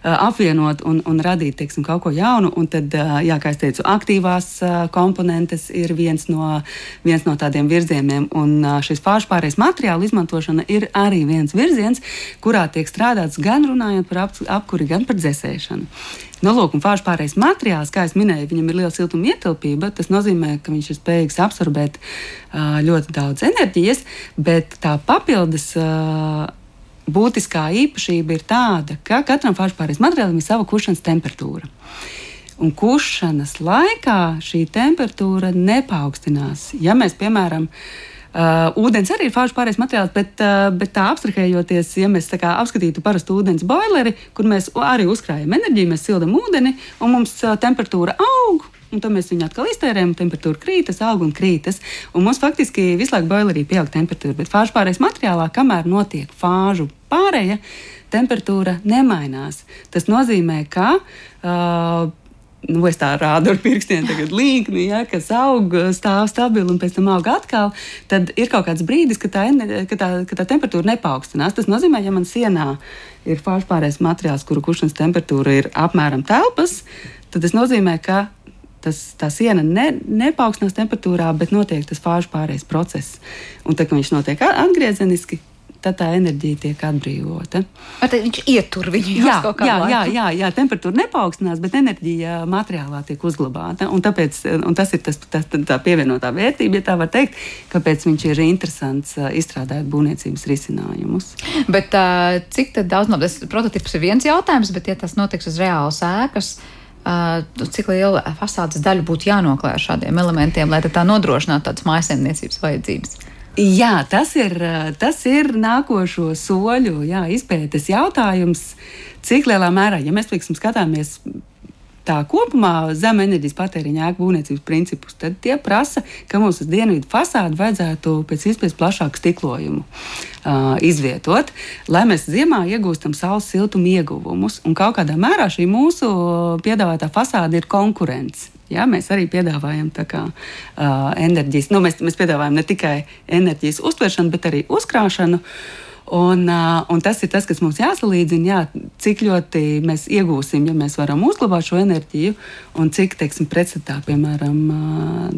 S5: apvienot un, un radīt teiksim, kaut ko jaunu. Un tad, jā, kā jau teicu, aktīvās komponentes ir viens no, viens no tādiem virzieniem. Un šis pārspārējais materiālu izmantošana ir arī viens virziens, kurā tiek strādāts gan runājot par ap, apkuri, gan par dzēsēšanu. Nu, lūk, un fāžu pārējais materiāls, kā jau minēju, viņam ir liela siltuma ietilpība. Tas nozīmē, ka viņš ir spējīgs absorbēt ļoti daudz enerģijas, bet tā papildus. Būtiskā īpašība ir tāda, ka katram fāršpārējais materiālam ir sava kušanas temperatūra. Un kušanas laikā šī temperatūra nepaukstinās. Ja mēs, piemēram, Uh, ūdens arī ir fāžu pārējais materiāls, bet, uh, bet tā abstrahējoties, ja mēs apskatītu parastu ūdens boileri, kur mēs arī uzkrājam enerģiju, mēs sildam ūdeni un mums uh, temperatūra aug. Un tad mēs viņu atkal iztērējam, temperatūra krītas, aug un krītas. Un mums faktiski visu laiku boilerī pieaug temperatūra. Bet fāžu pārējais materiālā, kamēr notiek fāžu pārēja, temperatūra nemainās. Tas nozīmē, ka uh, nu, es tā rādu ar pirkstiem, tagad līniju, ja, kas aug, stāv stabili un pēc tam aug atkal, tad ir kaut kāds brīdis, kad tā, ka tā, ka tā temperatūra nepaukstinās. Tas nozīmē, ja man sienā ir pārspārējais materiāls, kuru kušanas temperatūra ir apmēram telpas, tad tas nozīmē, ka tas, tā siena ne, nepaukstinās temperatūrā, bet notiek tas fāžu pārējais process. Un tad, kad viņš notiek atgriezeniski, tad tā enerģija tiek atbrīvota.
S2: Tad viņš ietur viņu
S5: jā, jā, jā, jā, jā, temperatūra nepaukstinās, bet enerģija materiālā tiek uzglabāta. Un tāpēc un tas ir tas, tas, tā pievienotā vērtība, ja tā var teikt, kāpēc viņš ir interesants izstrādājot būvniecības risinājumus.
S2: Bet cik daudz no tas prototyps ir viens jautājums, bet ja tas notiks uz reālas ēkas, cik liela fasādes daļa būtu jānoklāj ar šādiem elementiem, lai tā nodrošinātu tādas mājsaimniecības vajadzības?
S5: Jā, tas ir, tas ir nākošo soļu jā, izpētes jautājums. Cik lielā mērā, ja mēs teiksim, skatāmies tā kopumā zem enerģijas patēriņa ēku būvniecības principus, tad tie prasa, ka mums uz dienvidu fasādi vajadzētu pēc iespējas plašāku stiklojumu uh, izvietot, lai mēs ziemā iegūstam saules siltuma ieguvumus. Un kaut kādā mērā šī mūsu piedāvātā fasāde ir konkurence. Jā, mēs arī piedāvājam kā, uh, enerģijas, nu, mēs, mēs piedāvājam ne tikai enerģijas uztveršanu, bet arī uzkrāšanu. Uh, un tas ir tas, kas mums jāsalīdzina, jā, cik ļoti mēs iegūsim, ja mēs varam uzglabāt šo enerģiju, un cik, teiksim, pretstatā, piemēram,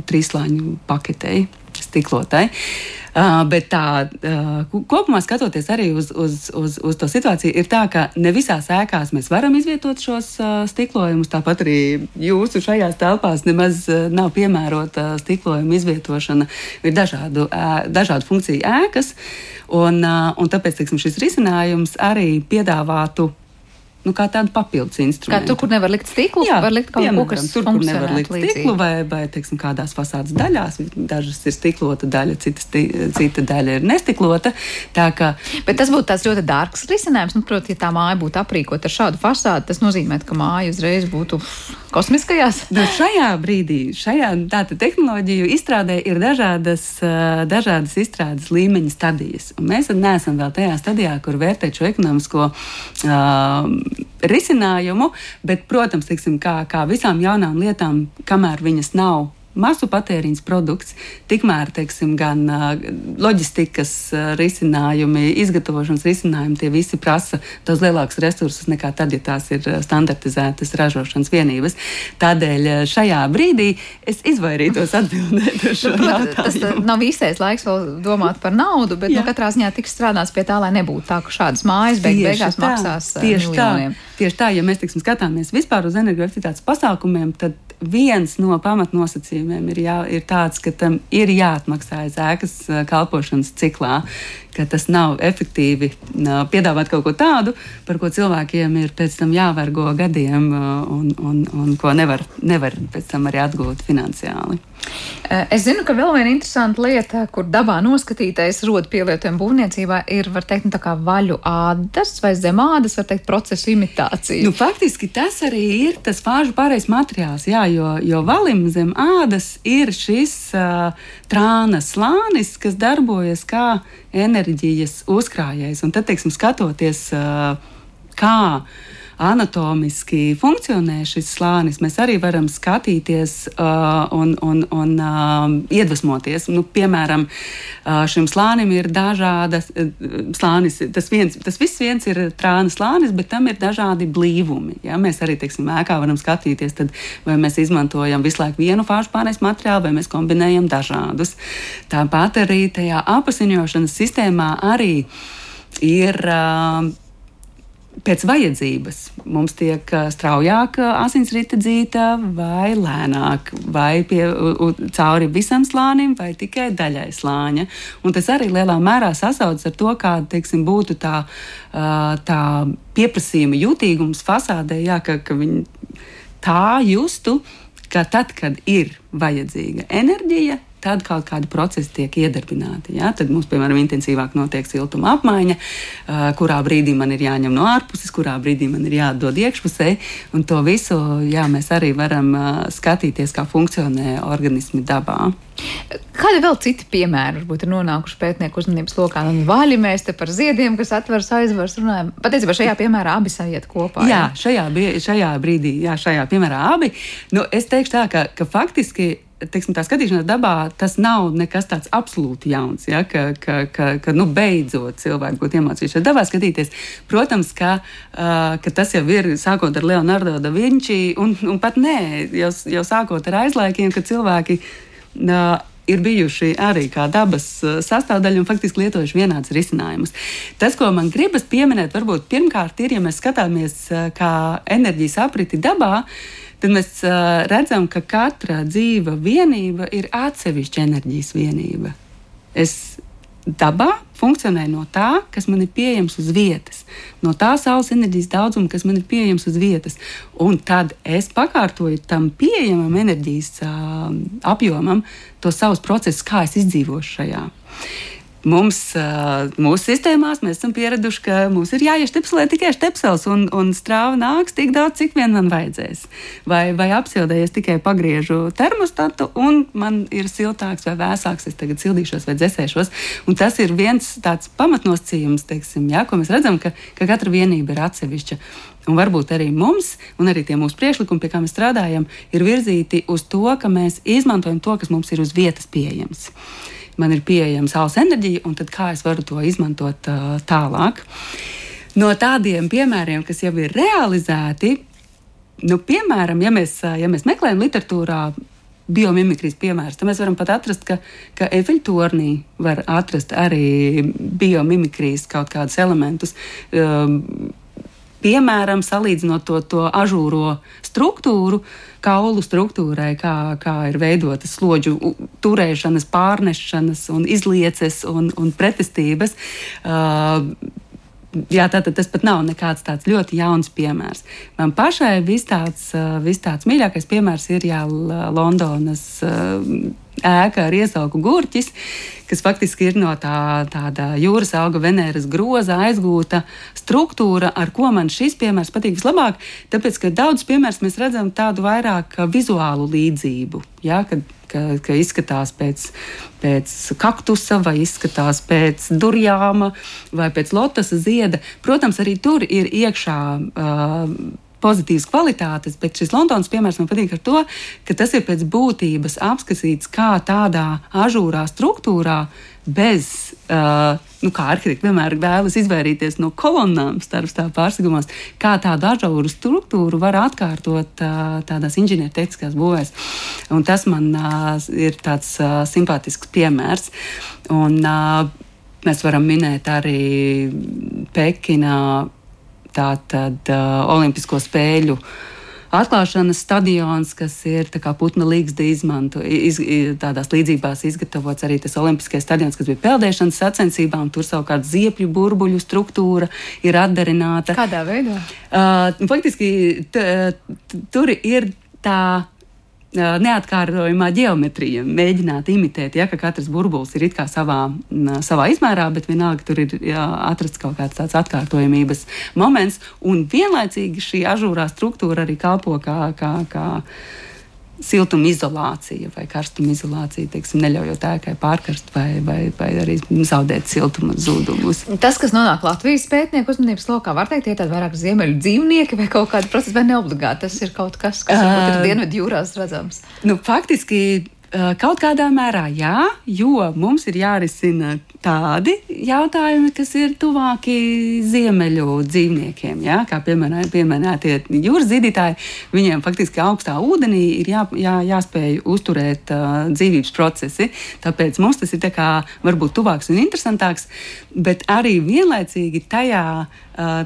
S5: trīslāņu paketei, stiklotai. Uh, bet tā uh, kopumā skatoties arī uz, uz, uz, uz to situāciju, ir tā, ka ne visās ēkās mēs varam izvietot šos uh, stiklojumus. Tāpat arī jūsu šajās telpās nemaz uh, nav piemērota stiklojuma izvietošana. Ir dažādu, uh, dažādu funkciju ēkas, un, uh, un tāpēc teiksim, šis risinājums arī piedāvātu nu, kā tādu papildus instrumentu.
S2: Kā tur, kur nevar likt stiklu, Jā, var likt kaut ko, kas
S5: tur, kur nevar likt līdzīgi. stiklu, vai, vai teiksim, kādās fasādes daļās. Dažas ir stiklota daļa, citas, cita daļa ir nestiklota. Kā,
S2: Bet tas būtu tāds ļoti dārgs risinājums. Nu, Protams, ja tā māja būtu aprīkota ar šādu fasādi, tas nozīmē, ka māja uzreiz būtu kosmiskajās.
S5: Nu, šajā brīdī, šajā tehnoloģiju izstrādē ir dažādas, dažādas izstrādes līmeņa stadijas. Un mēs neesam vēl tajā stadijā, kur vērtēt šo ekonomisko uh, risinājumu, bet, protams, teiksim, kā, kā visām jaunām lietām, kamēr viņas nav masu patēriņas produkts, tikmēr teiksim, gan loģistikas risinājumi, izgatavošanas risinājumi, tie visi prasa daudz lielākus resursus nekā tad, ja tās ir standartizētas ražošanas vienības. Tādēļ šajā brīdī es izvairītos atbildēt uz šo nu, jautājumu.
S2: Tas nav īstais laiks vēl domāt par naudu, bet nu, katrā ziņā tiks strādāts pie tā, lai nebūtu tā, ka šādas mājas beig beigās tā, maksās tieši miljoniem.
S5: tā. Tieši tā, ja mēs teiksim, skatāmies vispār uz energoefektivitātes pasākumiem, tad viens no pamatnosacījumiem ir, jā, ir tāds, ka tam ir jāatmaksājas ēkas kalpošanas ciklā ka tas nav efektīvi piedāvāt kaut ko tādu, par ko cilvēkiem ir pēc tam jāvergo gadiem un, un, un ko nevar, nevar pēc tam arī atgūt finansiāli.
S2: Es zinu, ka vēl viena interesanta lieta, kur dabā noskatītais rod pielietojumu būvniecībā, ir, teikt, nu, vaļu ādas vai zemādas, var teikt, procesu imitācija.
S5: Nu, faktiski tas arī ir tas fāžu pārējais materiāls, jā, jo, jo valim zem ādas ir šis uh, trānas slānis, kas darbojas kā enerģijas uzkrājējs. Un tad, teiksim, skatoties, kā anatomiski funkcionē šis slānis, mēs arī varam skatīties uh, un, un, un uh, iedvesmoties. Nu, piemēram, uh, šim slānim ir dažādas uh, slānis. Tas, viens, tas viss viens ir trāna slānis, bet tam ir dažādi blīvumi. Ja? Mēs arī, teiksim, ēkā varam skatīties, tad, vai mēs izmantojam visu laiku vienu fāžu pārējais materiālu, vai mēs kombinējam dažādus. Tāpat arī tajā apasiņošanas sistēmā arī ir. Uh, pēc vajadzības. Mums tiek straujāk asinsrite dzīta vai lēnāk, vai pie, u, cauri visam slānim, vai tikai daļai slāņa. Un tas arī lielā mērā sasaucas ar to, kāda teiksim, būtu tā, tā pieprasījuma jutīgums fasādē, jā, ka, ka viņi tā justu ka tad, kad ir vajadzīga enerģija, tad kaut kādi procesi tiek iedarbināti. Ja? Tad mums, piemēram, intensīvāk notiek siltuma apmaiņa, kurā brīdī man ir jāņem no ārpuses, kurā brīdī man ir jādod iekšpusē. Un to visu jā, mēs arī varam skatīties, kā funkcionē organismi dabā.
S2: Kādi vēl citi piemēri varbūt ir nonākuši pētnieku uzmanības lokā? Nu, vaļi mēs te par ziediem, kas atveras aizvars runājam. Patiesībā šajā piemērā abi sajiet kopā.
S5: Jā, jā šajā, šajā brīdī, jā, šajā piemērā abi. Nu, es teikšu tā, ka, ka faktiski teiksim, tā skatīšanās dabā, tas nav nekas tāds absolūti jauns. Ja, ka, ka, ka, ka nu, beidzot cilvēki būtu iemācījušies dabā skatīties. Protams, ka, uh, ka tas jau ir sākot ar Leonardo da Vinci, un, un pat nē, jau, jau sākot ar aizlaikiem, kad cilvēki. Uh, ir bijuši arī kā dabas sastāvdaļa un faktiski lietojuši vienādus risinājumus. Tas, ko man gribas pieminēt, varbūt pirmkārt ir, ja mēs skatāmies kā enerģijas apriti dabā, uh, tad mēs uh, redzam, ka katra dzīva vienība ir atsevišķa enerģijas vienība. Es dabā funkcionēju no tā, kas man ir pieejams uz vietas, no tā saules enerģijas daudzuma, kas man ir pieejams uz vietas. Un tad es pakārtoju tam pieejamam enerģijas uh, apjomam to savus procesus, kā es izdzīvošu šajā. Mums, mūsu sistēmās, mēs esam pieraduši, ka mums ir jāieštepselē tikai štepsels, un, un strāva nāks tik daudz, cik vien man vajadzēs. Vai, vai apsildējies tikai pagriežu termostatu, un man ir siltāks vai vēsāks, es tagad sildīšos vai dzēsēšos. Un tas ir viens tāds pamatnosacījums, teiksim, jā, ko mēs redzam, ka, ka katra vienība ir atsevišķa. Un varbūt arī mums, un arī tie mūsu priekšlikumi, pie kā mēs strādājam, ir virzīti uz to, ka mēs izmantojam to, kas mums ir uz vietas pieejams. Uh, man ir pieejama saules enerģija, un kā es varu to izmantot uh, tālāk. No tādiem piemēriem, kas jau ir realizēti, nu, piemēram, ja mēs, ja mēs meklējam literatūrā biomimikrijas piemērus. Tad mēs varam pat atrast, ka, ka efeļtornī var atrast arī biomimikrijas kaut kādus elementus. Um, piemēram, salīdzinot to, to ažūro struktūru, kaulu struktūrai, kā, kā ir veidotas slodžu turēšanas, pārnešanas, un izlieces un, un pretestības. Uh, Jā, tātad tas pat nav nekāds tāds ļoti jauns piemērs. Man pašai vis tāds, vis tāds mīļākais piemērs ir jā, Londonas uh, ēka ar iesauku gurķis, kas faktiski ir no tā, tāda jūras auga Venēras groza aizgūta struktūra, ar ko man šis piemērs patīk vislabāk. Tāpēc, ka daudz piemērus mēs redzam tādu vairāk vizuālu līdzību. Ja, kad, ka, ka izskatās pēc, pēc kaktusa, vai izskatās pēc durjāma, vai pēc lotosa zieda. Protams, arī tur ir iekšā. Uh, pozitīvas kvalitātes, bet šis Londonas piemērs man patīk ar to, ka tas ir pēc būtības apskatīts kā tādā ažūrā struktūrā. Bez, uh, nu, kā arhitekti vienmēr vēlas izvairīties no kolonnām starp tā pārsegumos, kā tādu ažūru struktūru var atkārtot uh, tādās inženiertehniskās būvēs. Un tas man uh, ir tāds uh, simpātisks piemērs. Un, uh, mēs varam minēt arī Pekinā tātad uh, Olimpisko spēļu. Atklāšanas stadions, kas ir putna līgsta izmanto, iz, tādās līdzībās izgatavots arī tas Olimpiskais stadions, kas bija peldēšanas sacensībām. Tur savukārt ziepju burbuļu struktūra ir atdarināta.
S2: Kādā veidā?
S5: Uh, faktiski t, t, tur ir tā neatkārtojamā geometrija, mēģināt imitēt, ja ka katrs burbulis ir savā, savā izmērā, bet vienalga tur ir jā, atrasts kaut kāds tāds atkārtojamības moments, un vienlaicīgi šī ažūrā struktūra arī kalpo kā, kā, kā siltumizolācija vai karstuma-izolācija, teiksim, neļaujot ēkai pārkarst vai, vai, vai arī zaudēt siltuma zudumus.
S2: Tas, kas nonāk Latvijas pētnieku uzmanības lokā, var teikt, ir tādi vairāk ziemeļu dzīvnieki vai kaut kādi procesi, vai neobligāti tas ir kaut kas, kas varbūt ir dienvidu jūrās redzams.
S5: Nu, faktiski Kaut kādā mērā jā, jo mums ir jārisina tādi jautājumi, kas ir tuvāki ziemeļu dzīvniekiem. Jā, kā piemēram, pieminētie jūras zīdītāji, viņiem faktiski augstā ūdenī ir jā, jā, jāspēj uzturēt uh, dzīvības procesi. Tāpēc mums tas ir kā, varbūt tuvāks un interesantāks, bet arī vienlaicīgi tajā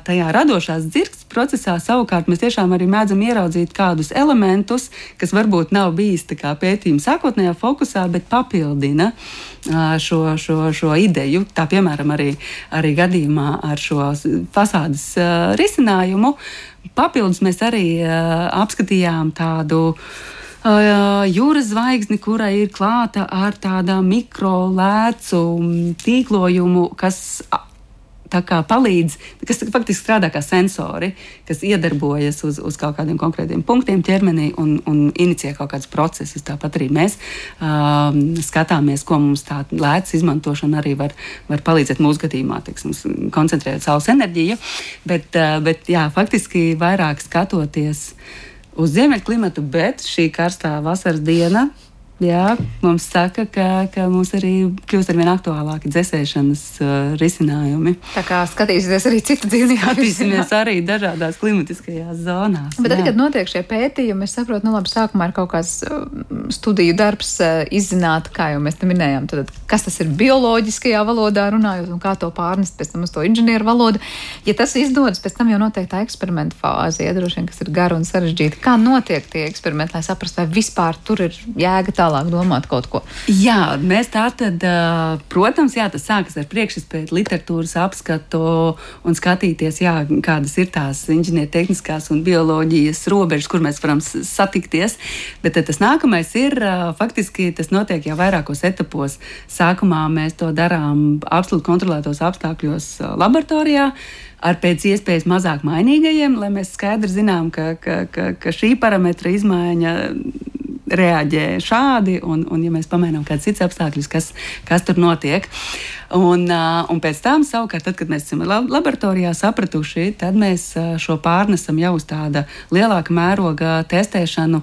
S5: tajā radošās dzirksts procesā savukārt mēs tiešām arī mēdzam ieraudzīt kādus elementus, kas varbūt nav bijis pētījuma sākotnējā fokusā, bet papildina šo, šo, šo ideju. Tā piemēram arī, arī gadījumā ar šo fasādes risinājumu. Papildus mēs arī apskatījām tādu jūras zvaigzni, kurai ir klāta ar tādām mikro lēcu tīklojumu, kas palīdz, kas faktiski strādā kā sensori, kas iedarbojas uz, uz kaut kādiem konkrētiem punktiem ķermenī un, un inicijē kaut kādus procesus. Tāpat arī mēs uh, skatāmies, ko mums tāda lētas izmantošana arī var, var palīdzēt mūsu gadījumā, teiksim, koncentrēt saules enerģiju. Bet, uh, bet jā, faktiski vairāk skatoties uz ziemeļklimatu, bet šī karstā vasaras diena Jā, mums saka, ka, ka mums arī kļūst ar vien aktuālāki dzēsēšanas uh, risinājumi.
S2: Tā kā skatīsimies arī citu dzīvnieku
S5: skatīsimies arī dažādās klimatiskajās zonās.
S2: Bet tad, kad notiek šie pētījumi, es saprotu, nu labi, sākumā ir kaut kāds uh, studiju darbs uh, izzināt, kā jau mēs te minējām, tad, kas tas ir bioloģiskajā valodā runājot un kā to pārnest pēc tam uz to inženieru valodu. Ja tas izdodas, pēc tam jau notiek tā eksperimenta fāze, vien, kas ir gara un sarežģīta. Kā notiek tie eksperimenti, lai saprastu, vai vispār tur ir jēga tālāk? Tālāk domāt kaut ko.
S5: Jā, mēs tā tad, protams, jā, tas sākas ar priekšspēju, literatūras apskatu un skatīties, jā, kādas ir tās inženiertehniskās un bioloģijas robežas, kur mēs varam satikties. Bet tas nākamais ir faktiski tas notiek jau vairākos etapos. Sākumā mēs to darām absolūti kontrolētos apstākļos laboratorijā ar pēc iespējas mazāk mainīgajiem, lai mēs skaidri zinām, ka, ka, ka, ka šī parametra izmaiņa reaģē šādi, un, un ja mēs pamainām kādus citus apstākļus, kas, kas tur notiek. Un, un pēc tam, savukārt, tad, kad mēs esam laboratorijā sapratuši, tad mēs šo pārnesam jau uz tāda lielāka mēroga testēšanu.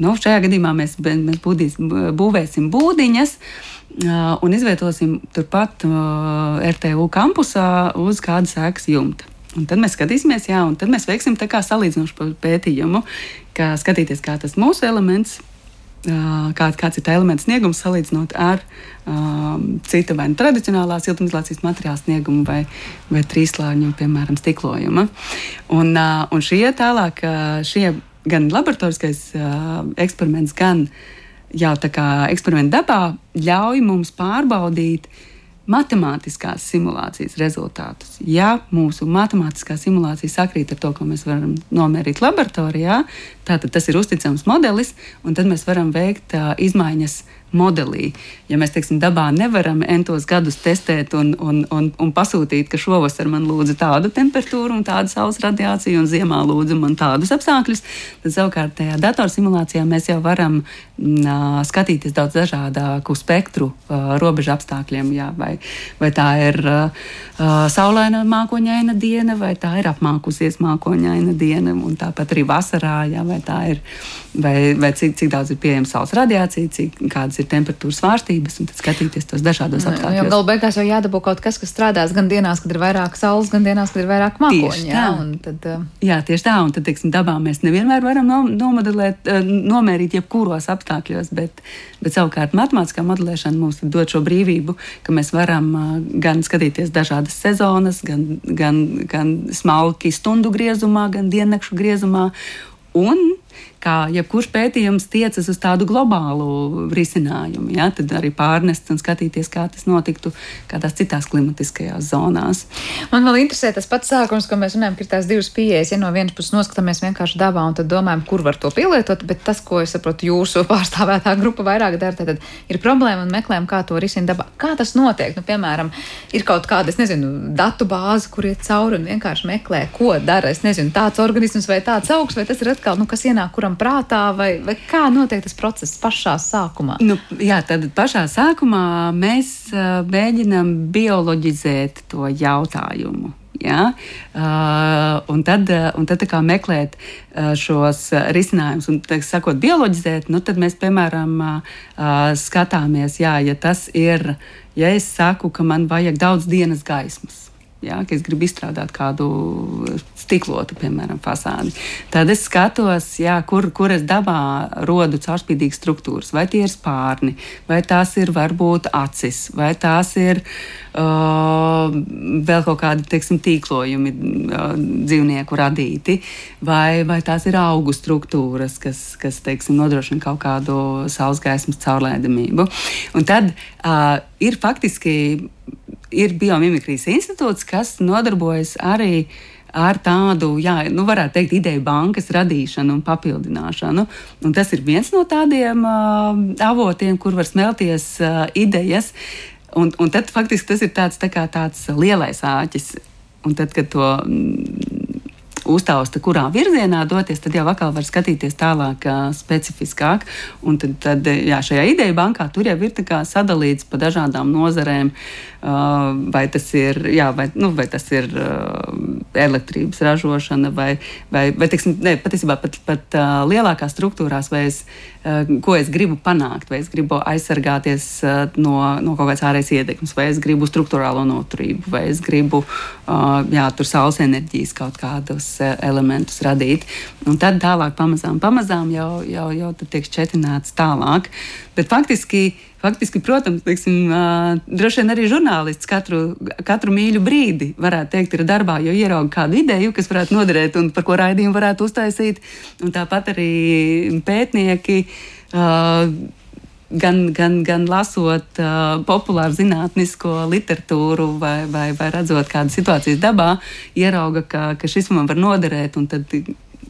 S5: Nu, šajā gadījumā mēs, mēs būdīs, būvēsim būdiņas. Un izvietosim turpat RTU kampusā uz kādas ēkas jumta. Un tad mēs skatīsimies, jā, un tad mēs veiksim tā kā salīdzinošu pētījumu, kā skatīties, kā tas mūsu elements kā, kāds ir tā elements sniegums salīdzinot ar um, citu vai nu tradicionālā siltumizolācijas materiāla sniegumu vai, vai trīslāņu, piemēram, stiklojuma. Un, uh, un šie tālāk, šie gan laboratoriskais uh, eksperiments, gan jau tā kā eksperimenta dabā ļauj mums pārbaudīt uh, matemātiskās simulācijas rezultātus. Ja mūsu matemātiskā simulācija sakrīt ar to, ko mēs varam nomērīt laboratorijā, tad tas ir uzticams modelis, un tad mēs varam veikt uh, izmaiņas modelī. Ja mēs, teiksim, dabā nevaram entos gadus testēt un, un, un, un pasūtīt, ka šovasar man lūdza tādu temperatūru un tādu saules radiāciju, un ziemā lūdza man tādus apstākļus, tad savukārt tajā datorsimulācijā mēs jau varam uh, skatīties daudz dažādāku spektru uh, robežu apstākļiem. Jā, vai, vai tā ir uh, saulaina mākoņaina diena, vai tā ir apmākusies mākoņaina diena, un tāpat arī vasarā, jā, vai tā ir, vai, vai cik, cik daudz ir pieejama saules radiācija, cik kādas ir temperatūras svārstības, un tad skatīties tos dažādos apstākļos.
S2: Jo galu beigās jau jādabū kaut kas, kas strādās gan dienās, kad ir vairāk saules, gan dienās, kad ir vairāk mākoņu. Jā,
S5: tad, uh... jā, tieši tā, un tad, teiksim, dabā mēs nevienmēr varam nomodelēt, uh, nomērīt jebkuros apstākļos, bet, bet savukārt matemātiskā modelēšana mums dod šo brīvību, ka mēs varam uh, gan skatīties dažādas sezonas, gan, gan, gan smalki stundu griezumā, gan diennakšu griezumā. Un kā jebkurš pētījums tiecas uz tādu globālu risinājumu, ja, tad arī pārnest un skatīties, kā tas notiktu kādās citās klimatiskajās zonās.
S2: Man vēl interesē tas pats sākums, ko mēs runājam, ir tās divas pieejas. Ja no vienas puses noskatāmies vienkārši dabā un tad domājam, kur var to pielietot, bet tas, ko es saprotu, jūsu pārstāvētā grupa vairāk dara, tad ir problēma un meklējam, kā to risināt dabā. Kā tas notiek? Nu, piemēram, ir kaut kāda, es nezinu, datu bāze, kur iet cauri un vienkārši meklē, ko dara. Es nezinu, tāds organisms vai tāds augs, vai tas ir atkal, nu, kas ienāk kuram prātā, vai, vai kā notiek tas process pašā sākumā?
S5: Nu, jā, tad pašā sākumā mēs uh, mēģinām bioloģizēt to jautājumu. Ja? Uh, un tad, uh, un tad meklēt uh, šos risinājumus, un tā sakot, bioloģizēt, nu, tad mēs, piemēram, skatāmies, jā, ja tas ir, ja es saku, ka man vajag daudz dienas gaismas ja, ka es gribu izstrādāt kādu stiklotu, piemēram, fasādi. Tad es skatos, jā, kur, kur es dabā rodu caurspīdīgas struktūras. Vai tie ir spārni, vai tās ir varbūt acis, vai tās ir uh, vēl kaut kādi teiksim, tīklojumi uh, dzīvnieku radīti, vai, vai tās ir augu struktūras, kas, kas teiksim, nodrošina kaut kādu saules gaismas caurlēdamību. Un tad uh, ir faktiski ir biomimikrijas institūts, kas nodarbojas arī ar tādu, jā, nu, varētu teikt, ideju bankas radīšanu un papildināšanu. Un tas ir viens no tādiem uh, avotiem, kur var smelties uh, idejas. Un, un tad faktiski tas ir tāds, tā tāds lielais āķis. Un tad, kad to uztausta, kurā virzienā doties, tad jau atkal var skatīties tālāk, specifiskāk. Un tad, tad jā, šajā ideja bankā tur jau ir sadalīts pa dažādām nozarēm. Vai tas ir, jā, vai, nu, vai tas ir elektrības ražošana, vai, vai, vai teiksim, ne, patiesībā pat, pat lielākās struktūrās, vai es, ko es gribu panākt, vai es gribu aizsargāties no, no kaut kādas ārējas ietekmes, vai es gribu struktūrālo noturību, vai es gribu jā, tur saules enerģijas kaut kādus elementus radīt. Un tad tālāk, pamazām, pamazām jau, jau, jau tiek šķetināts tālāk. Bet faktiski Faktiski, protams, teiksim, droši vien arī žurnālists katru, katru mīļu brīdi varētu teikt, ir darbā, jo ierauga kādu ideju, kas varētu noderēt un par ko raidījumu varētu uztaisīt. Un tāpat arī pētnieki. Uh, gan, gan, gan lasot uh, populāru zinātnisko literatūru vai, vai, vai redzot kādu situāciju dabā, ierauga, ka, ka šis man var noderēt. Tad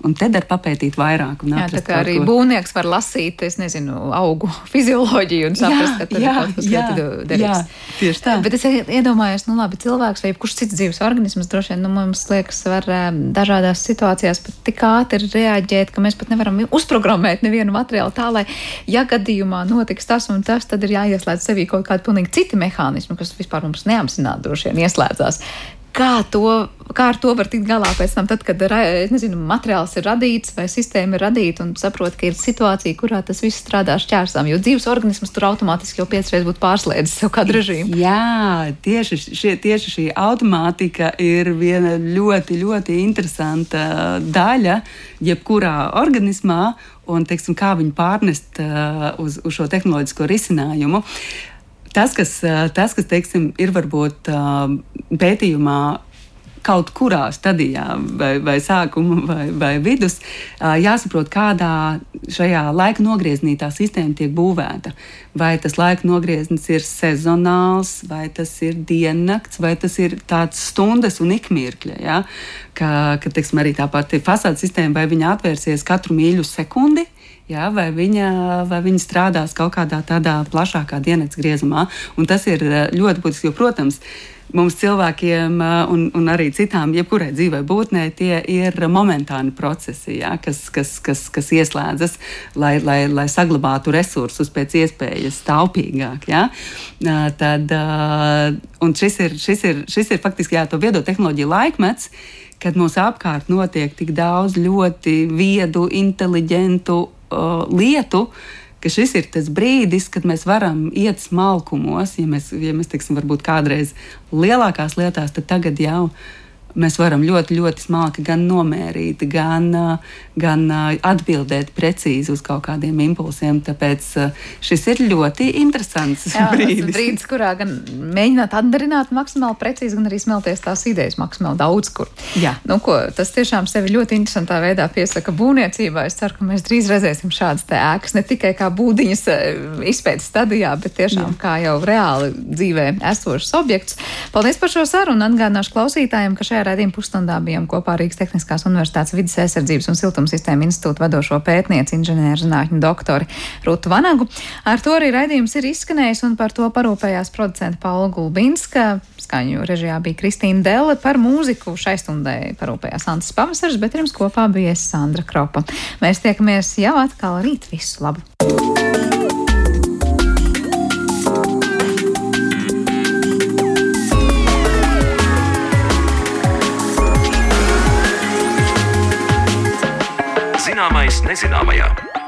S5: un te var papētīt vairāk.
S2: Jā, tā kā arī ko... būvnieks var lasīt, es nezinu, augu fizioloģiju un saprast, jā, ka jā, ir kaut kas ļoti derīgs. Tieši tā. Bet es iedomājos, nu labi, cilvēks vai kurš cits dzīves organisms droši vien, nu, mums liekas, var dažādās situācijās pat tik ātri reaģēt, ka mēs pat nevaram uzprogrammēt nevienu materiālu tā, lai, ja gadījumā notiks tas un tas, tad ir jāieslēdz sevī kaut kādi pilnīgi citi mehānismi, kas vispār mums neapzināti droši vien ieslēdzās kā, to, kā ar to var tikt galā pēc tam, tad, kad nezinu, materiāls ir radīts vai sistēma ir radīta un saprot, ka ir situācija, kurā tas viss strādā šķērsām, jo dzīves organisms tur automātiski jau piecreiz būtu pārslēdzis sev kādu režīmu.
S5: Jā, tieši, šie, tieši šī automātika ir viena ļoti, ļoti interesanta daļa jebkurā organismā un teiksim, kā viņu pārnest uh, uz, uz šo tehnoloģisko risinājumu. Tas, kas, tas, kas teiksim, ir varbūt pētījumā kaut kurā stadijā, vai, vai sākuma, vai, vai vidus, jāsaprot, kādā šajā laika nogriezienī tā sistēma tiek būvēta. Vai tas laika nogrieznis ir sezonāls, vai tas ir diennakts, vai tas ir tāds stundas un ikmirkļa. Ja? Ka, ka teiksim, arī tā pati fasādes sistēma, vai viņa atvērsies katru mīļu sekundi Jā, vai, viņa, vai viņa strādās kaut kādā tādā plašākā dienas griezumā. Un tas ir ļoti būtiski, jo, protams, mums cilvēkiem eh, un, un arī citām, jebkurai dzīvai būtnē, tie ir momentāni procesi, jā, kas, kas, kas, kas ieslēdzas, lai, lai, lai saglabātu resursus pēc iespējas taupīgāk. Jā. Tad, šis ir, šis ir, šis ir faktiski jā, to viedo tehnoloģiju laikmets kad mūsu apkārt notiek tik daudz ļoti viedu, inteliģentu uh, lietu, ka šis ir tas brīdis, kad mēs varam iet smalkumos. Ja mēs, ja mēs teiksim, varbūt kādreiz lielākās lietās, tad tagad jau ir mēs varam ļoti, ļoti smalki gan nomērīt, gan, gan atbildēt precīzi uz kaut kādiem impulsiem. Tāpēc šis ir ļoti interesants Jā, brīdis.
S2: brīdis, kurā gan mēģināt atdarināt maksimāli precīzi, gan arī smelties tās idejas maksimāli daudz kur. Jā. Nu, ko, tas tiešām sevi ļoti interesantā veidā piesaka būvniecībā. Es ceru, ka mēs drīz redzēsim šādas ēkas ne tikai kā būdiņas izpētes stadijā, bet tiešām Jā. kā jau reāli dzīvē esošs objekts. Paldies par šo sarunu. Atgādināšu klausītājiem, ka šajā Šajā raidījuma pusstundā bijām kopā Rīgas Tehniskās Universitātes vidas aizsardzības un siltumsistēma institūta vadošo pētnieci, inženierzinātņu doktori Rūtu Vanagu. Ar to arī raidījums ir izskanējis un par to parūpējās producenta Paula Gulbinska. Skaņu režijā bija Kristīna Delle par mūziku. Šai stundai parūpējās Antas Pavasars, bet jums kopā bija Sandra Kropa. Mēs tiekamies jau atkal rīt. Visu labu!
S1: Zināmais nezināmajā.